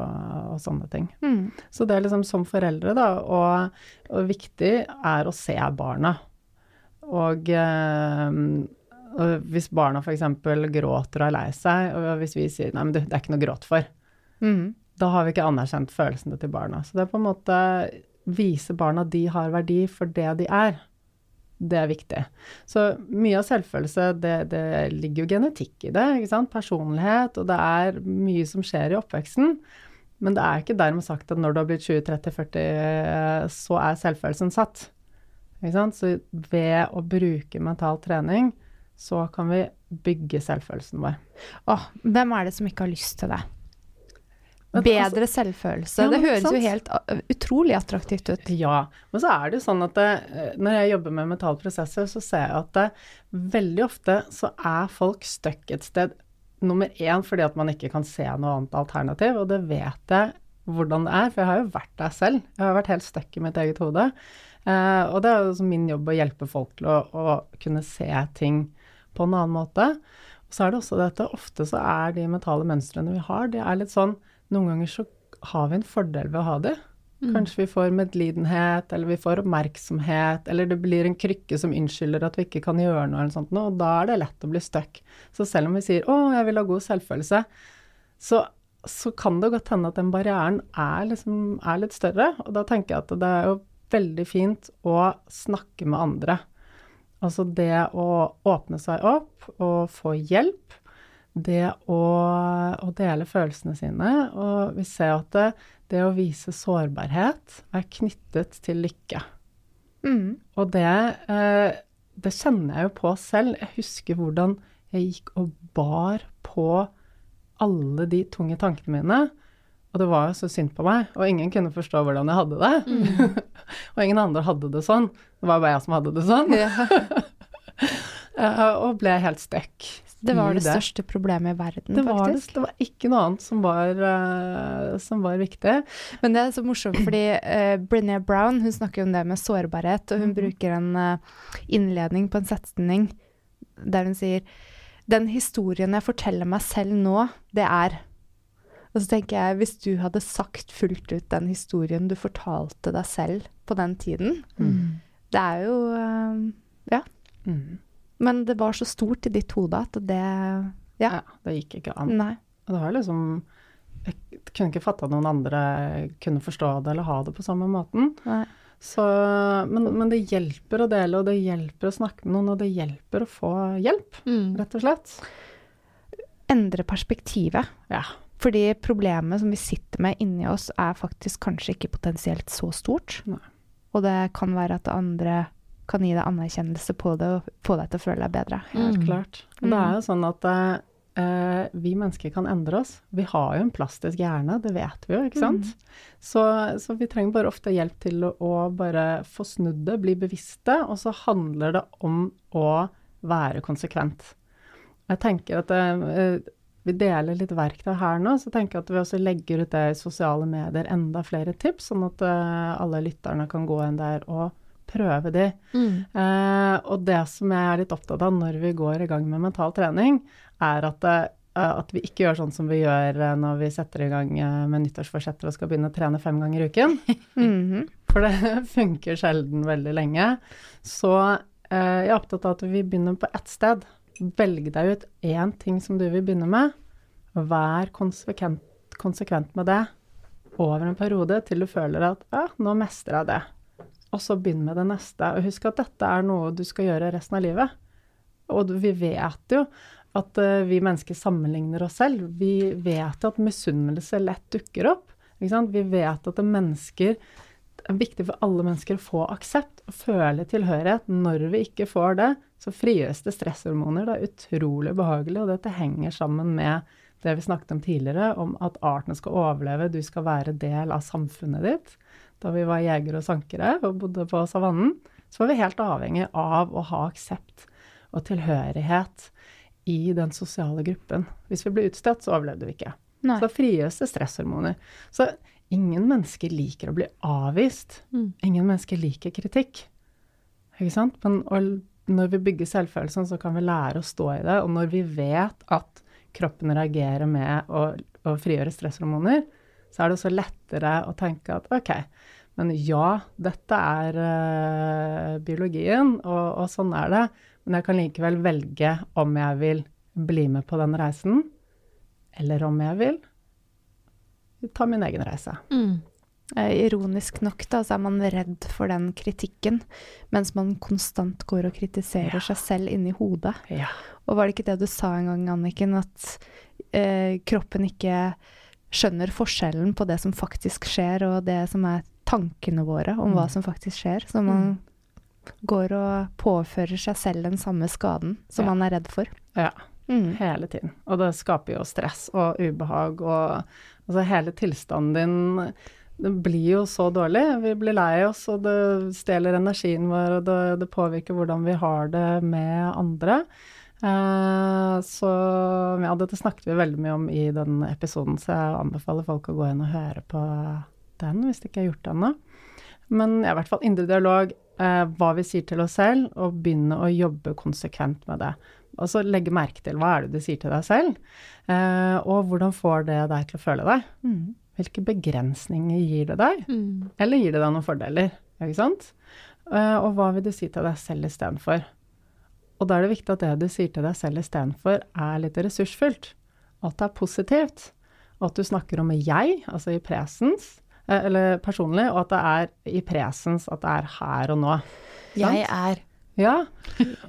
og sånne ting. Mm. Så det er liksom som foreldre, da, og, og viktig er å se barna. Og, eh, og hvis barna f.eks. gråter og er lei seg, og hvis vi sier nei, men du, det er ikke noe gråt for, mm. da har vi ikke anerkjent følelsene til barna. Så det er på en måte vise barna at de har verdi for det de er. Det er viktig. Så mye av selvfølelse, det, det ligger jo genetikk i det. Personlighet, og det er mye som skjer i oppveksten. Men det er ikke dermed sagt at når du har blitt 20-30-40, så er selvfølelsen satt. Så ved å bruke mental trening, så kan vi bygge selvfølelsen vår. Åh, hvem er det som ikke har lyst til det? Men Bedre selvfølelse. Ja, det høres jo helt uh, utrolig attraktivt ut. Ja, men så er det jo sånn at det, når jeg jobber med mentale prosesser, så ser jeg at det, veldig ofte så er folk stuck et sted. Nummer én fordi at man ikke kan se noe annet alternativ, og det vet jeg hvordan det er, for jeg har jo vært der selv. Jeg har vært helt stuck i mitt eget hode. Eh, og det er jo min jobb å hjelpe folk til å, å kunne se ting på en annen måte. Og så er det også dette, ofte så er de mentale mønstrene vi har, det er litt sånn Noen ganger så har vi en fordel ved å ha det. Kanskje vi får medlidenhet, eller vi får oppmerksomhet, eller det blir en krykke som unnskylder at vi ikke kan gjøre noe, eller sånt, og da er det lett å bli stuck. Så selv om vi sier 'å, jeg vil ha god selvfølelse', så, så kan det godt hende at den barrieren er, liksom, er litt større. Og da tenker jeg at det er jo veldig fint å snakke med andre. Altså det å åpne seg opp og få hjelp. Det å, å dele følelsene sine. Og vi ser at det, det å vise sårbarhet er knyttet til lykke. Mm. Og det, eh, det kjenner jeg jo på selv. Jeg husker hvordan jeg gikk og bar på alle de tunge tankene mine. Og det var jo så synd på meg, og ingen kunne forstå hvordan jeg hadde det. og ingen andre hadde det sånn. Det var bare jeg som hadde det sånn. Yeah. og ble helt stuck. Det var det største problemet i verden, Det var, det, faktisk. det var ikke noe annet som var, uh, som var viktig. Men det er så morsomt, fordi uh, Brené Brown hun snakker om det med sårbarhet, og hun Mhm. bruker en uh, innledning på en setning der hun sier Den historien jeg forteller meg selv nå, det er Og så tenker jeg, hvis du hadde sagt fullt ut den historien du fortalte deg selv på den tiden Mm. Det er jo Ja. Mm. Men det var så stort i ditt hode at det Ja. Ja, det gikk ikke an. Nei. Og det var liksom Jeg kunne ikke fatte at noen andre kunne forstå det eller ha det på samme måten. Nei. Så, men, men det hjelper å dele, og det hjelper å snakke med noen, og det hjelper å få hjelp, Mm. rett og slett. Endre perspektivet. Ja. Fordi problemet som vi sitter med inni oss, er faktisk kanskje ikke potensielt så stort. Nei. Og det kan være at andre kan gi deg anerkjennelse på det og få deg til å føle deg bedre. Helt Mm. klart. Det er jo sånn at uh, vi mennesker kan endre oss. Vi har jo en plastisk hjerne, det vet vi jo, ikke sant? Så, så vi trenger bare ofte hjelp til å, å bare få snudd det, bli bevisste, og så handler det om å være konsekvent. Jeg tenker at uh, vi deler litt verktøy her nå, så tenker jeg at vi også legger ut det i sosiale medier enda flere tips, sånn at uh, alle lytterne kan gå inn der og prøve de. Mm. Eh, og det som jeg er litt opptatt av når vi går i gang med mental trening, er at, eh, at vi ikke gjør sånn som vi gjør eh, når vi setter i gang eh, med nyttårsforsetter og skal begynne å trene fem ganger i uken. Mhm. For det funker sjelden veldig lenge. Så eh, jeg er opptatt av at vi begynner på ett sted. Velg deg ut én ting som du vil begynne med. Vær konsekvent, konsekvent med det over en periode til du føler at ja, nå mestrer jeg det. Og så begynn med det neste. Og husk at dette er noe du skal gjøre resten av livet. Og vi vet jo at eh, vi mennesker sammenligner oss selv. Vi vet at misunnelse lett dukker opp. Vi vet at det mennesker det er viktig for alle mennesker å få aksept og føle tilhørighet. Når vi ikke får det, så frigjøres det stresshormoner. Det er utrolig behagelig, og dette henger sammen med det vi snakket om tidligere, om at arten skal overleve, du skal være del av samfunnet ditt. Da vi var jegere og sankere og bodde på savannen, så var vi helt avhengig av å ha aksept og tilhørighet i den sosiale gruppen. Hvis vi ble utstøtt, så overlevde vi ikke. Nei. Så da frigjøres det stresshormoner. Så ingen mennesker liker å bli avvist. Mm. Ingen mennesker liker kritikk. Ikke sant? Men når vi bygger selvfølelsen, så kan vi lære å stå i det. Og når vi vet at kroppen reagerer med å, å frigjøre stresshormoner, så er det også lettere å tenke at ok, men ja, dette er uh, biologien, og, og sånn er det. Men jeg kan likevel velge om jeg vil bli med på den reisen, eller om jeg vil ta min egen reise. Mm. Eh, ironisk nok da, så er man redd for den kritikken, mens man konstant går og kritiserer Ja. seg selv inni hodet. Ja. Og var det ikke det du sa en gang, Anniken, at eh, kroppen ikke skjønner forskjellen på det som faktisk skjer, og det som er tankene våre om hva Mm. som faktisk skjer? Så man går og påfører seg selv den samme skaden som Ja. man er redd for. Ja. Mm. Hele tiden. Og det skaper jo stress og ubehag og altså hele tilstanden din det blir jo så dårlig. Vi blir lei oss, og det stjeler energien vår, og det, det påvirker hvordan vi har det med andre. Eh, så ja, dette snakket vi veldig mye om i den episoden, så jeg anbefaler folk å gå inn og høre på den hvis det ikke har gjort ennå. Men ja, i hvert fall indre dialog, eh, hva vi sier til oss selv, og begynne å jobbe konsekvent med det. Altså legge merke til hva er det du sier til deg selv, eh, og hvordan får det deg til å føle deg. Mm. Hvilke begrensninger gir det deg, Mm. eller gir det deg noen fordeler? Ikke sant? Eh, og hva vil du si til deg selv istedenfor? Og da er det viktig at det du sier til deg selv istedenfor, er litt ressursfullt. At det er positivt. Og at du snakker om jeg, altså i presens, eller personlig, og at det er i presens, at det er her og nå. Jeg er Ja.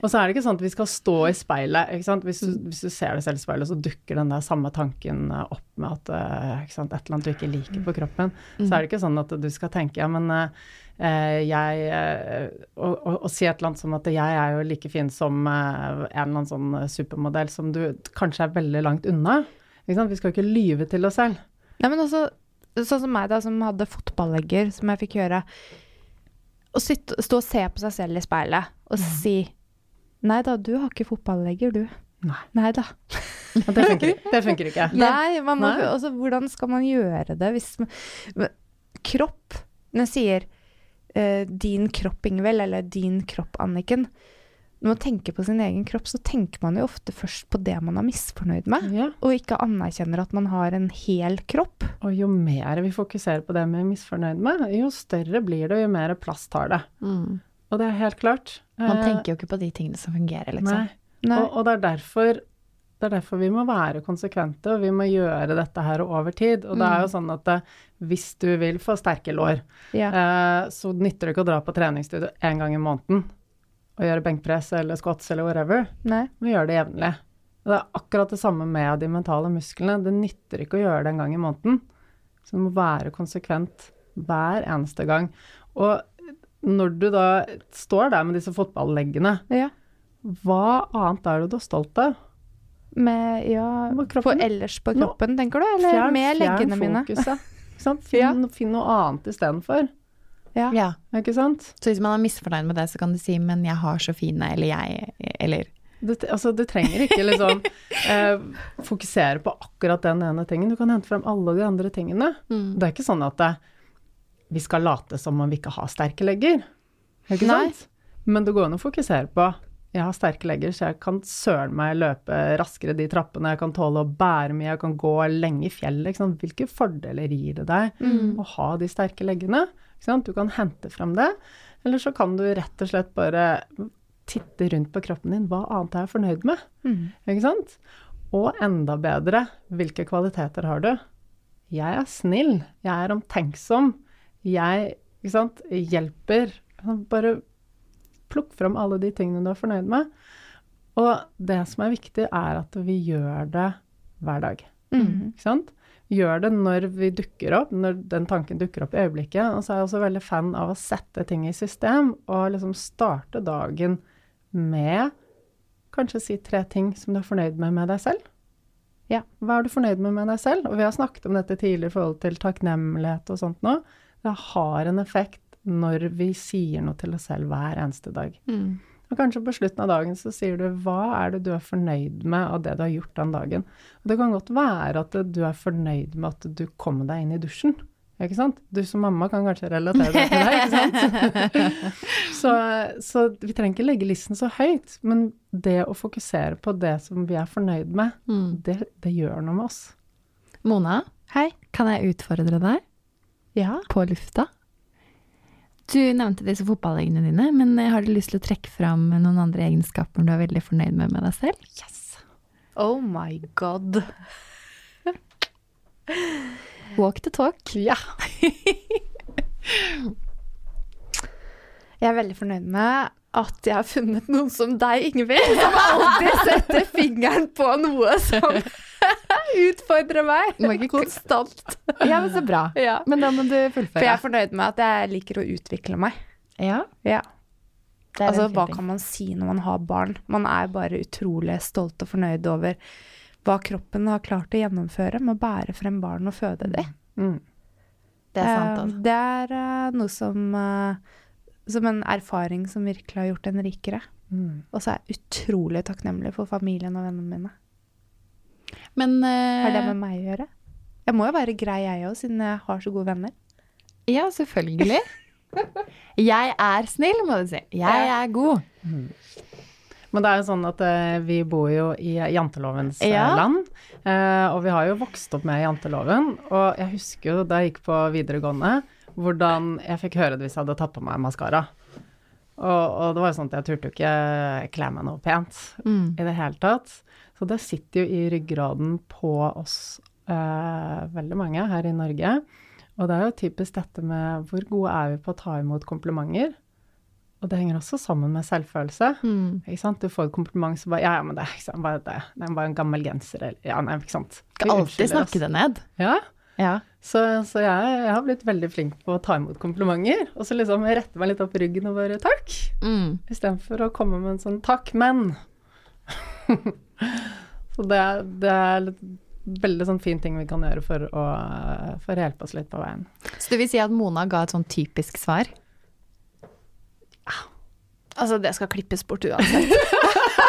Og så er det ikke sånn at vi skal stå i speilet. Hvis du, hvis du ser deg selv i speilet, så dukker den der samme tanken eh, opp med at eh, et eller annet du ikke liker på kroppen. Så er det ikke sånn at du skal tenke ja, men eh, eh, jeg eh, og, og, og si et eller annet som at jeg er jo like fin som eh, en eller annen sånn supermodell som du kanskje er veldig langt unna. Ikke sant? Vi skal jo ikke lyve til oss selv. Nei, men også sånn som meg, da, som hadde fotballegger, som jeg fikk gjøre. Å sitte, stå og se på seg selv i speilet og si Nei da, du har ikke fotballegger, du. Nei. Nei da. Det funker, det funker ikke. Nei, man må, Nei. altså, hvordan skal man gjøre det hvis man, Kropp Når jeg sier uh, 'din kropp, Ingvild', eller 'din kropp, Anniken' Når man tenker på sin egen kropp, så tenker man jo ofte først på det man er misfornøyd med, Ja. og ikke anerkjenner at man har en hel kropp. Og jo mer vi fokuserer på det vi er misfornøyd med, jo større blir det, og jo mer plass tar det. mm. Og det er helt klart. Man Eh, tenker jo ikke på de tingene som fungerer, liksom. Nei. Nei. Og, og det, er derfor, det er derfor vi må være konsekvente, og vi må gjøre dette her over tid. Og det er jo sånn at det, hvis du vil få sterke lår, Ja. eh, så nytter det ikke å dra på treningsstudio én gang i måneden og gjøre benkpress eller squats eller whatever. Nei. Vi gjør det jevnlig. Det er akkurat det samme med de mentale musklene. Det nytter ikke å gjøre det en gang i måneden. Så det må være konsekvent hver eneste gang. Og når du da står der med disse fotballeggene, Ja. hva annet er det du er stolt av? Med, ja, På på kroppen? ellers på Nå- kroppen, tenker du? Eller med leggene mine? fokuset. Ikke ja. Finn, finn noe annet istedenfor. Ja. Ja. Ikke sant? Så hvis man er misfornøyd med det, så kan du si 'men jeg har så fine', eller 'jeg', eller Du, altså, du trenger ikke liksom eh, fokusere på akkurat den ene tingen. Du kan hente frem alle de andre tingene. Mm. Det er ikke sånn at det, vi skal late som om vi ikke har sterke legger. Ikke Nei. sant? Men det går an å fokusere på jeg har sterke legger, så jeg kan søren meg løpe raskere de trappene, jeg kan tåle å bære mye, jeg kan gå lenge i fjellet. Ikke sant? Hvilke fordeler gir det deg Mm. å ha de sterke leggene? Ikke sant? Du kan hente frem det, eller så kan du rett og slett bare titte rundt på kroppen din. Hva annet er jeg fornøyd med? Mm. Ikke sant? Og enda bedre, hvilke kvaliteter har du? Jeg er snill, jeg er omtenksom, jeg ikke sant, hjelper. Bare plukk fram alle de tingene du er fornøyd med. Og det som er viktig, er at vi gjør det hver dag. Mm. Ikke sant? Gjør det når vi dukker opp, når den tanken dukker opp i øyeblikket. Og så er jeg også veldig fan av å sette ting i system, og liksom starte dagen med kanskje si tre ting som du er fornøyd med med deg selv. Ja. Hva er du fornøyd med med deg selv? Og vi har snakket om dette tidligere i forhold til takknemlighet og sånt nå. Det har en effekt når vi sier noe til oss selv hver eneste dag. Mm. Og kanskje på slutten av dagen så sier du hva er det du er fornøyd med av det du har gjort den dagen. Og det kan godt være at du er fornøyd med at du kom deg inn i dusjen. Ikke sant? Du som mamma kan kanskje relatere deg til det, ikke sant? så, så vi trenger ikke legge listen så høyt, men det å fokusere på det som vi er fornøyd med, Mm. det, det gjør noe med oss. Mona, Hei. kan jeg utfordre deg Ja. på lufta? Du nevnte disse fotballeggene dine, men har du lyst til å trekke fram noen andre egenskaper du er veldig fornøyd med med deg selv? Yes! Oh my god. Walk the talk. Ja. Jeg er veldig fornøyd med at jeg har funnet noen som deg, Ingvild, som alltid setter fingeren på noe som utfordrer meg Må ikke- konstant. Ja, men så bra. Ja. Men da må du For jeg er fornøyd med at jeg liker å utvikle meg. Ja, Ja. Altså, hva kan man si når man har barn? Man er bare utrolig stolt og fornøyd over hva kroppen har klart å gjennomføre med å bære frem barn og føde dem. Mm. Det er sant, Eh, altså. Det er eh, noe som eh, Som en erfaring som virkelig har gjort en rikere. Mm. Og så er jeg utrolig takknemlig for familien og vennene mine. Men Har det eh, med meg å gjøre? Jeg må jo være grei, jeg òg, siden jeg har så gode venner. Ja, selvfølgelig. Jeg er snill, må du si. Jeg er god. Men det er jo sånn at eh, vi bor jo i jantelovens eh, Ja. land, eh, og vi har jo vokst opp med janteloven. Og jeg husker jo da jeg gikk på videregående, hvordan jeg fikk høre det hvis jeg hadde tatt på meg maskara. Og, og det var jo sånn at jeg turte jo ikke kle meg noe pent Mm. i det hele tatt. Så det sitter jo i ryggraden på oss eh, veldig mange her i Norge. Og det er jo typisk dette med hvor gode er vi på å ta imot komplimenter? Og det henger også sammen med selvfølelse. Mm. Ikke sant? Du får et kompliment, som bare Ja, ja, men det er ikke sant, bare det. Det er bare en gammel genser, eller Ja, nei, ikke sant. Skal alltid snakke det ned. Ja. Ja. Så, så jeg, jeg har blitt veldig flink på å ta imot komplimenter. Og så liksom rette meg litt opp ryggen og bare takk. Mm. Istedenfor å komme med en sånn takk, men. så det, er- det er litt, veldig sånn fin ting vi kan gjøre for å, for å hjelpe oss litt på veien. Så du vil si at Mona ga et sånn typisk svar? Altså, det skal klippes bort uansett.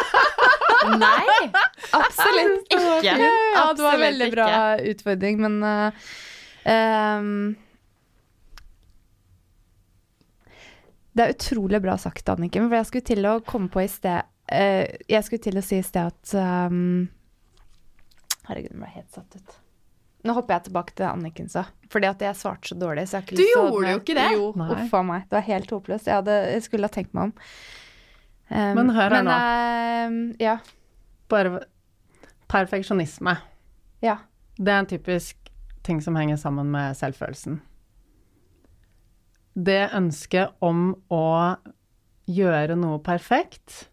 Nei, absolutt ikke. Ja, det var en veldig bra ikke. utfordring, men uh, um, Det er utrolig bra sagt, Anniken, for jeg skulle til å komme på i sted eh, Jeg skulle til å si i sted at um, Herregud, nå ble jeg helt satt ut. Nå hopper jeg tilbake til det Anniken sa. Fordi at jeg svarte så dårlig. Så jeg ikke Du gjorde jo ikke det. Jo, uff a meg. Det var helt håpløst. Jeg, jeg skulle ha tenkt meg om. Um, Men hør her men, nå. Uh, ja. Bare perfeksjonisme. Ja. Det er en typisk ting som henger sammen med selvfølelsen. Det ønsket om å gjøre noe perfekt,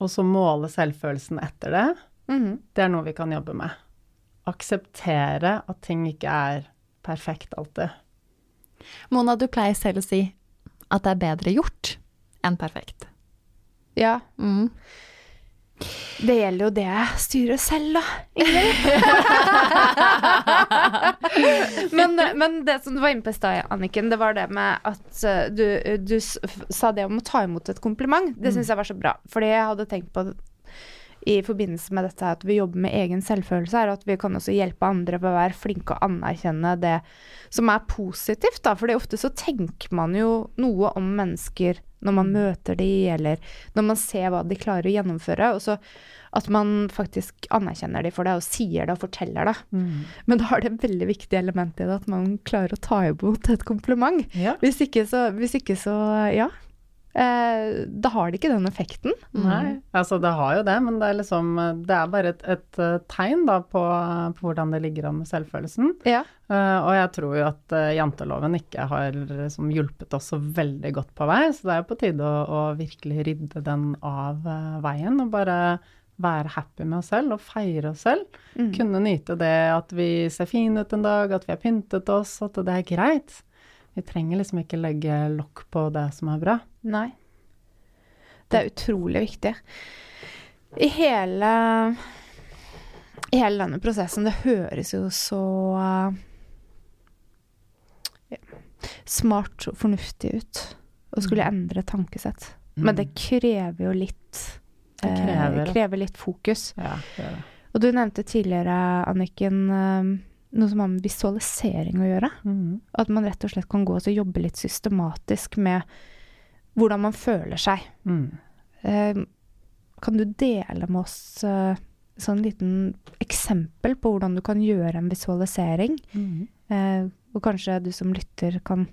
og så måle selvfølelsen etter det, Mhm. det er noe vi kan jobbe med. Akseptere at ting ikke er perfekt alltid. Mona, du pleier selv å si at det er bedre gjort enn perfekt. ja. Mm. Det gjelder jo det jeg styrer selv, da. Ingrid. men, men det som du var inne på i stad, Anniken, det var det med at uh, du, du sa det om å ta imot et kompliment. Det syns jeg var så bra. Fordi jeg hadde tenkt på i forbindelse med dette at vi jobber med egen selvfølelse, er at vi kan også hjelpe andre ved å være flinke og anerkjenne det som er positivt, da. Fordi ofte så tenker man jo noe om mennesker når man møter de, eller når man ser hva de klarer å gjennomføre. Og så at man faktisk anerkjenner de for det, og sier det og forteller det. Men da er det et veldig viktig element i det at man klarer å ta imot et kompliment. Ja. Hvis ikke så, hvis ikke så ja. Eh, da har det ikke den effekten. Nei, altså det har jo det, men det er liksom Det er bare et, et eh, tegn da på, på hvordan det ligger an med selvfølelsen. Ja. Eh, og jeg tror jo at eh, janteloven ikke har liksom, hjulpet oss så veldig godt på vei, så det er jo på tide å, å virkelig rydde den av uh, veien og bare være happy med oss selv og feire oss selv. Mm. Kunne nyte det at vi ser fine ut en dag, at vi har pyntet oss, at det er greit. Vi trenger liksom ikke legge lokk på det som er bra. Nei. Det er utrolig viktig. I hele I hele denne prosessen Det høres jo så ja, smart og fornuftig ut å skulle endre tankesett. Men det krever jo litt Det krever- eh, krever litt fokus. Ja, det det. Og du nevnte tidligere, Anniken, eh, noe som har med visualisering å gjøre. Mm. At man rett og slett kan gå og jobbe litt systematisk med hvordan man føler seg. Mm. Eh, kan du dele med oss eh, sånn liten eksempel på hvordan du kan gjøre en visualisering? Mm. Eh, og kanskje du som lytter kan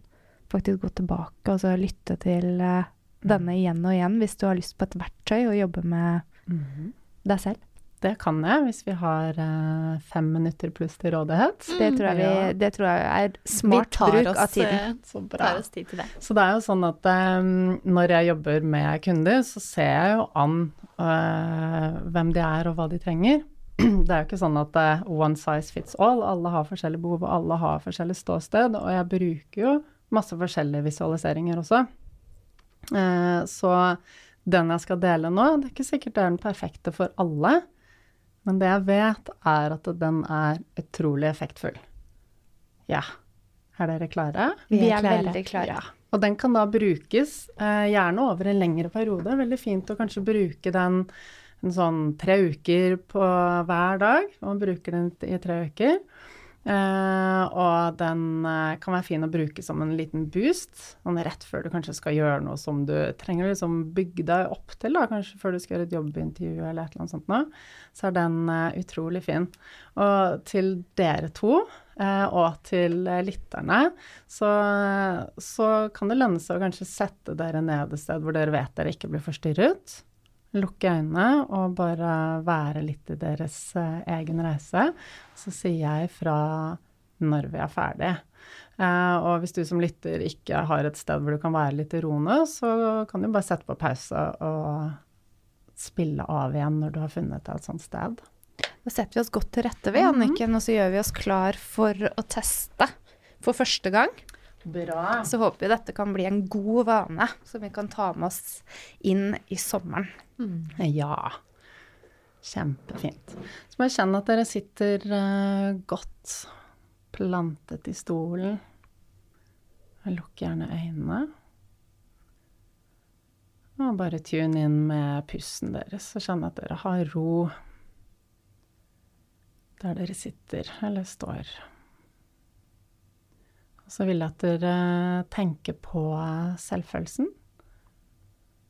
faktisk gå tilbake og så lytte til eh, denne igjen og igjen hvis du har lyst på et verktøy og jobbe med Mhm. deg selv. Det kan jeg, hvis vi har uh, fem minutter pluss til rådighet. Det tror jeg, vi, Ja. det tror jeg er smart bruk oss, av tiden. eh, Så bra. tar oss tid til det. Så det er jo sånn at um, når jeg jobber med kunder, så ser jeg jo an uh, hvem de er og hva de trenger. Det er jo ikke sånn at uh, one size fits all. Alle har forskjellige behov, og alle har forskjellig ståsted. Og jeg bruker jo masse forskjellige visualiseringer også. Så den jeg skal dele nå, det er ikke sikkert det er den perfekte for alle. Men det jeg vet, er at den er utrolig effektfull. Ja. Er dere klare? Vi Vi er er klare. veldig klare. Og den kan da brukes eh, gjerne over en lengre periode. Veldig fint å kanskje bruke den en sånn tre uker på hver dag. Og man bruker den i tre uker. Eh, og den uh, kan være fin å bruke som en liten boost, sånn rett før du kanskje skal gjøre noe som du trenger liksom bygge deg opp til, da, kanskje før du skal gjøre et jobbintervju eller et eller annet sånt noe. Så er den uh, utrolig fin. Og til dere to, og til lytterne, så, så kan det lønne seg å kanskje sette dere ned et sted hvor dere vet dere ikke blir forstyrret. Lukke øynene og bare være litt i deres eh, egen reise. Så sier jeg fra når vi er ferdig. Eh, og hvis du som lytter ikke har et sted hvor du kan være litt i roende, så kan du bare sette på pause og spille av igjen når du har funnet deg et sånt sted. Da setter vi oss godt til rette, vi, Anniken, og så gjør vi oss klar for å teste for første gang. Bra. Så håper vi dette kan bli en god vane som vi kan ta med oss inn i sommeren. Ja. Kjempefint. Så må jeg kjenne at dere sitter uh, godt plantet i stolen. Lukk gjerne øynene. Og bare tune inn med pusten deres, og kjenn at dere har ro der dere sitter eller står. Så vil jeg at dere tenker på selvfølelsen.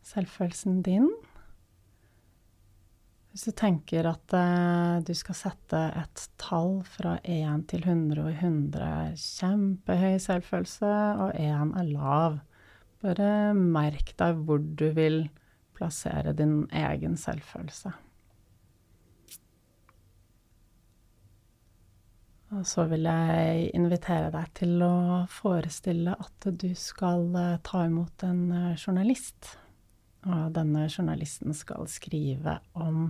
Selvfølelsen din. Hvis du tenker at eh, du skal sette et tall fra 1 til 100, og 100 er kjempehøy selvfølelse, og 1 er lav, bare merk deg hvor du vil plassere din egen selvfølelse. Og så vil jeg invitere deg til å forestille at du skal eh, ta imot en eh, journalist. Og denne journalisten skal skrive om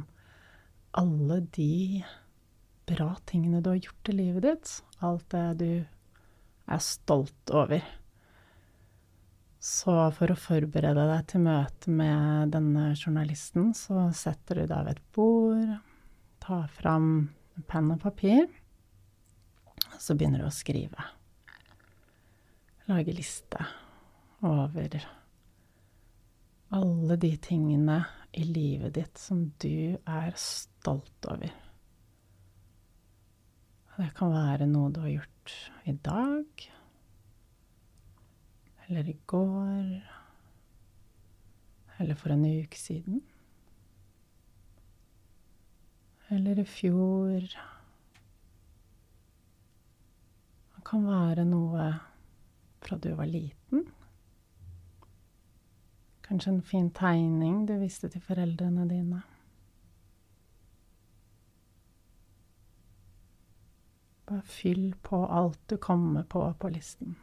alle de bra tingene du har gjort i livet ditt. Alt det du er stolt over. Så for å forberede deg til møte med denne journalisten, så setter du deg ved et bord, tar fram penn og papir, så begynner du å skrive. Lage liste over alle de tingene i livet ditt som du er stolt over. Det kan være noe du har gjort i dag, eller i går, eller for en uke siden, eller i fjor. Det kan være noe fra du var liten. Kanskje en fin tegning du viste til foreldrene dine. Bare fyll på alt du kommer på på listen.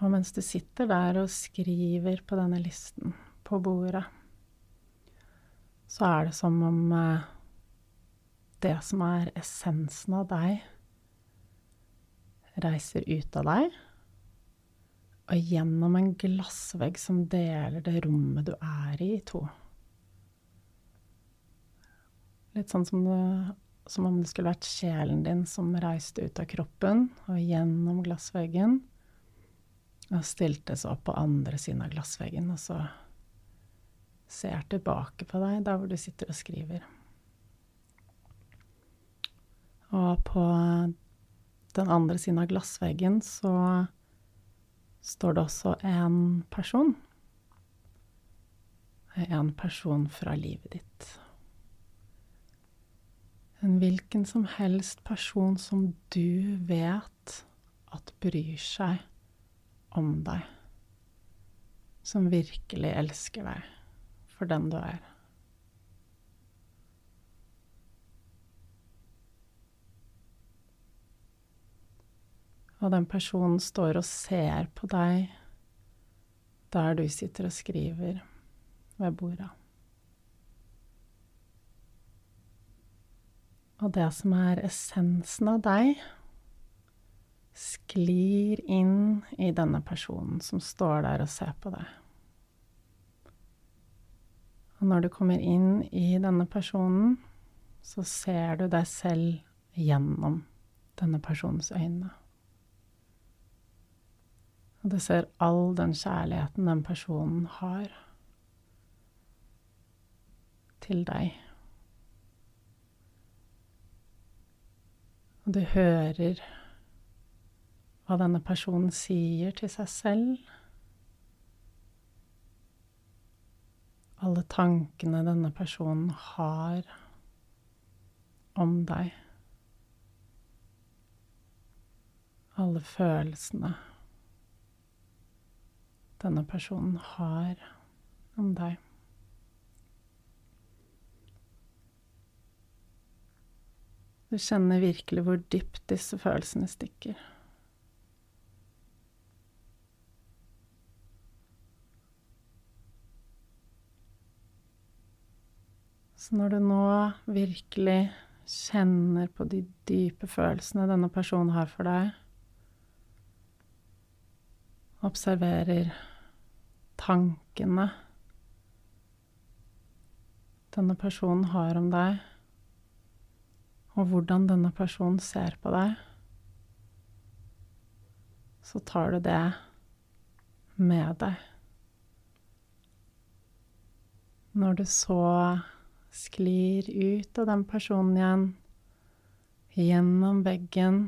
Og mens du sitter der og skriver på denne listen på bordet, så er det som om eh, det som er essensen av deg, reiser ut av deg og gjennom en glassvegg som deler det rommet du er i, i to. Litt sånn som, det, som om det skulle vært sjelen din som reiste ut av kroppen og gjennom glassveggen og stilte seg opp på andre siden av glassveggen, og så ser tilbake på deg der hvor du sitter og skriver. Og på den andre siden av glassveggen så står det også en person. En person fra livet ditt. En hvilken som helst person som du vet at bryr seg om deg. Som virkelig elsker deg for den du er. Og den personen står og ser på deg der du sitter og skriver ved bordet. Og det som er essensen av deg, sklir inn i denne personen som står der og ser på deg. Og når du kommer inn i denne personen, så ser du deg selv gjennom denne personens øyne. Og du ser all den kjærligheten den personen har til deg. Og du hører hva denne personen sier til seg selv. Alle tankene denne personen har om deg. Alle følelsene denne personen har om deg. Du kjenner virkelig hvor dypt disse følelsene stikker. Så når du nå virkelig kjenner på de dype følelsene denne personen har for deg, observerer tankene denne personen har om deg, og hvordan denne personen ser på deg, så tar du det med deg. Når du så sklir ut av den personen igjen, gjennom veggen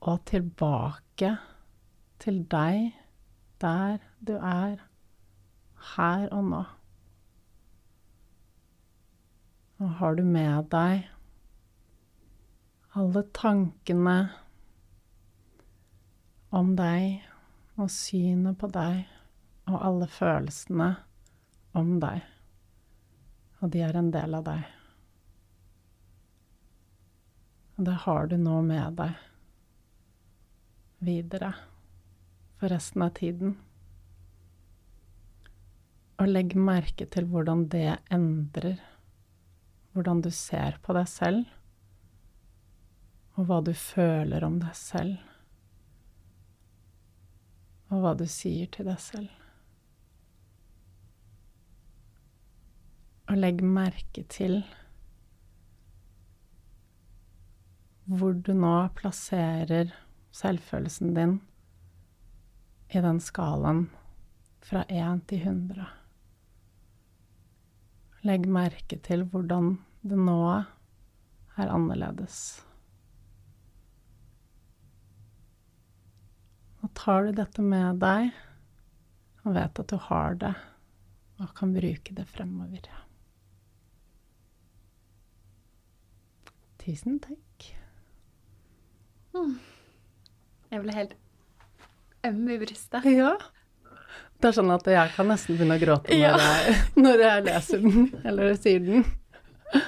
og tilbake til deg der du er her og nå. Og har du med deg alle tankene om deg og synet på deg og alle følelsene om deg. Og de er en del av deg. Og det har du nå med deg videre for resten av tiden. Og legg merke til hvordan det endrer hvordan du ser på deg selv, og hva du føler om deg selv, og hva du sier til deg selv. Og legg merke til hvor du nå plasserer selvfølelsen din i den skalaen fra 1 til 100. Legg merke til hvordan det nå er annerledes. Nå tar du dette med deg og vet at du har det, og kan bruke det fremover. Tusen takk. Mm. Jeg ble helt øm i brystet. Ja. Det er sånn at jeg kan nesten begynne å gråte når, ja. jeg, når jeg leser den, eller sier den.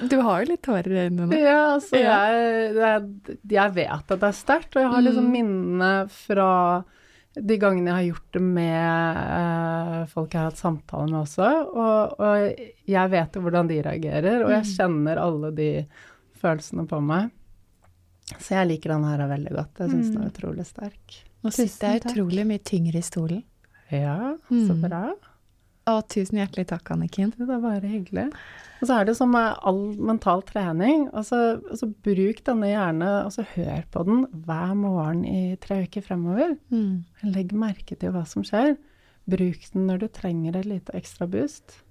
Du har jo litt tårer i øynene nå. Ja, altså ja. Jeg, jeg, jeg, vet at det er sterkt, og jeg har liksom mm. minnene fra de gangene jeg har gjort det med uh, folk jeg har hatt samtale med også, og, og, jeg vet jo hvordan de reagerer, og jeg mm. kjenner alle de følelsene på meg. Så jeg liker den her veldig godt. Jeg syns mm. den er utrolig sterk. Nå sitter jeg utrolig mye tyngre i stolen. Ja, så mm. bra. Å, tusen hjertelig takk, Anniken. Det er bare hyggelig. Og så er det som med all mental trening. Altså, altså bruk denne hjernen, og så hør på den hver morgen i tre uker fremover. Mm. Legg merke til hva som skjer. Bruk den når du trenger et lite ekstra boost.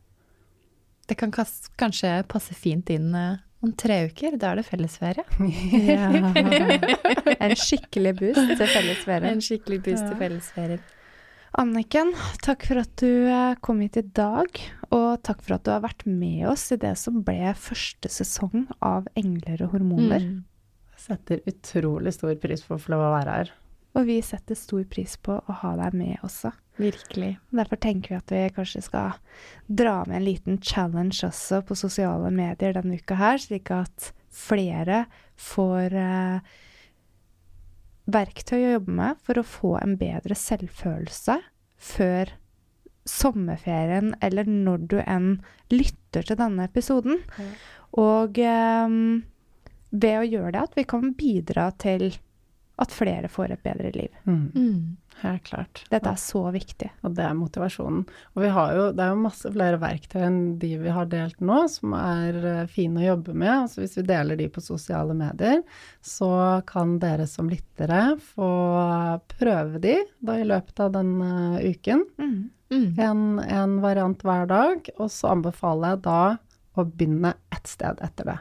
Det kan kanskje passe fint inn eh, om tre uker, da er det fellesferie. Ja. en skikkelig boost til fellesferie. En skikkelig boost ja. til fellesferie. Anniken, takk for at du eh, kom hit i dag, og takk for at du har vært med oss i det som ble første sesong av Engler og hormoner. Mm. Setter utrolig stor pris på å få lov å være her. Og vi setter stor pris på å ha deg med også. Virkelig. Derfor tenker vi at vi kanskje skal dra med en liten challenge også på sosiale medier denne uka her, slik at flere får eh, verktøy å jobbe med for å få en bedre selvfølelse før sommerferien, eller når du enn lytter til denne episoden. Mm. Og eh, ved å gjøre det, at vi kan bidra til at flere får et bedre liv. Mm. Mm. Helt klart. Dette er så viktig. Og det er motivasjonen. Og vi har jo, det er jo masse flere verktøy enn de vi har delt nå, som er eh, fine å jobbe med. Altså hvis vi deler de på sosiale medier, så kan dere som lyttere få prøve de da i løpet av den eh, uken. Mm. Mm. En, en variant hver dag, og så anbefaler jeg da å begynne ett sted etter det.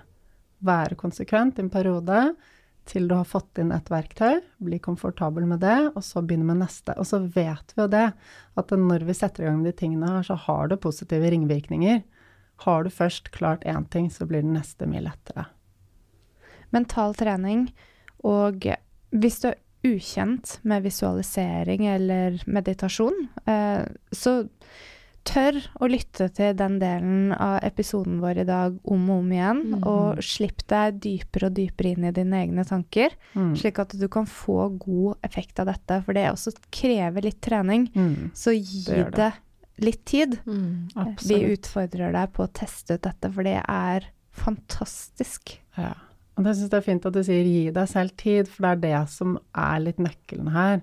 Være konsekvent i en periode til du har fått inn et verktøy, bli komfortabel med det, og så begynne med neste. Og så vet vi jo det, at når vi setter i gang de tingene her, så har det positive ringvirkninger. Har du først klart én ting, så blir det neste mye lettere. mental trening, og hvis du er ukjent med visualisering eller meditasjon, eh, så tør å lytte til den delen av episoden vår i dag om og om igjen, mm. og slipp deg dypere og dypere inn i dine egne tanker, Mm. slik at du kan få god effekt av dette, for det også krever litt trening. Mm. Så gi Det det. det. litt tid. Mm. Vi utfordrer deg på å teste ut dette, for det er fantastisk. Ja. Og det syns jeg er fint at du sier gi deg selv tid, for det er det som er litt nøkkelen her.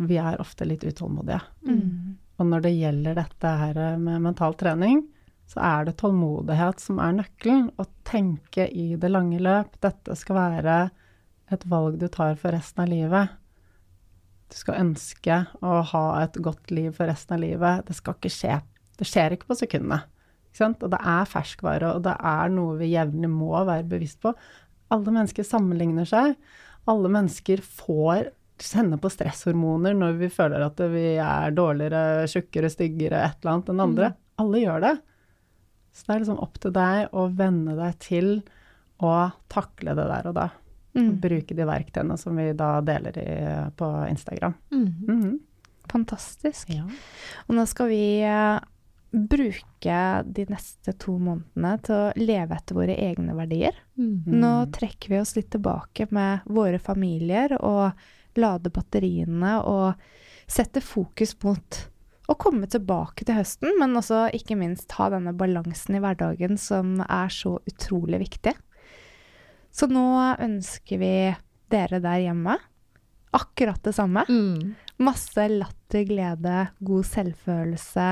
Vi er ofte litt utålmodige. Mm. Og når det gjelder dette her med mental trening, så er det tålmodighet som er nøkkelen. Å tenke i det lange løp. Dette skal være et valg du tar for resten av livet. Du skal ønske å ha et godt liv for resten av livet. Det skal ikke skje. Det skjer ikke på sekundene. Ikke? Og det er ferskvare, og det er noe vi jevnlig må være bevisst på. Alle mennesker sammenligner seg. Alle mennesker får kjenne på stresshormoner når vi føler at vi er dårligere, tjukkere, styggere, et eller annet enn andre. Alle gjør det. Så det er liksom opp til deg å venne deg til å takle det der og da. Mm. Bruke de verktøyene som vi da deler i, på Instagram. Mm. -hmm. Fantastisk. Ja. Og nå skal vi eh, bruke de neste to månedene til å leve etter våre egne verdier. Mm. Nå trekker vi oss litt tilbake med våre familier og lader batteriene og sette fokus mot å komme tilbake til høsten, men også ikke minst ha denne balansen i hverdagen som er så utrolig viktig. Så nå ønsker vi dere der hjemme akkurat det samme. Mm. Masse latter, glede, god selvfølelse.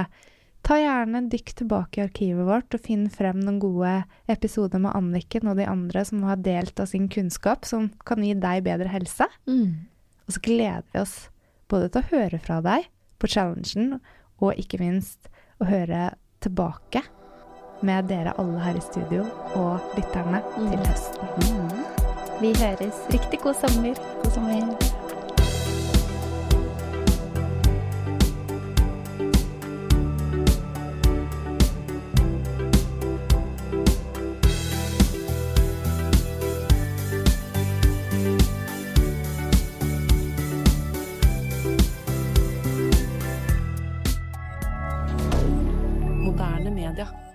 Ta gjerne en dykk tilbake i arkivet vårt og finn frem noen gode episoder med Anniken og de andre som har delt av sin kunnskap, som kan gi deg bedre helse. Mm. Og så gleder vi oss både til å høre fra deg på challengen, og ikke minst å høre tilbake med dere alle her i studio og lytterne til Mm. høsten. Mm. Vi høres. Riktig god sommer. God sommer. dire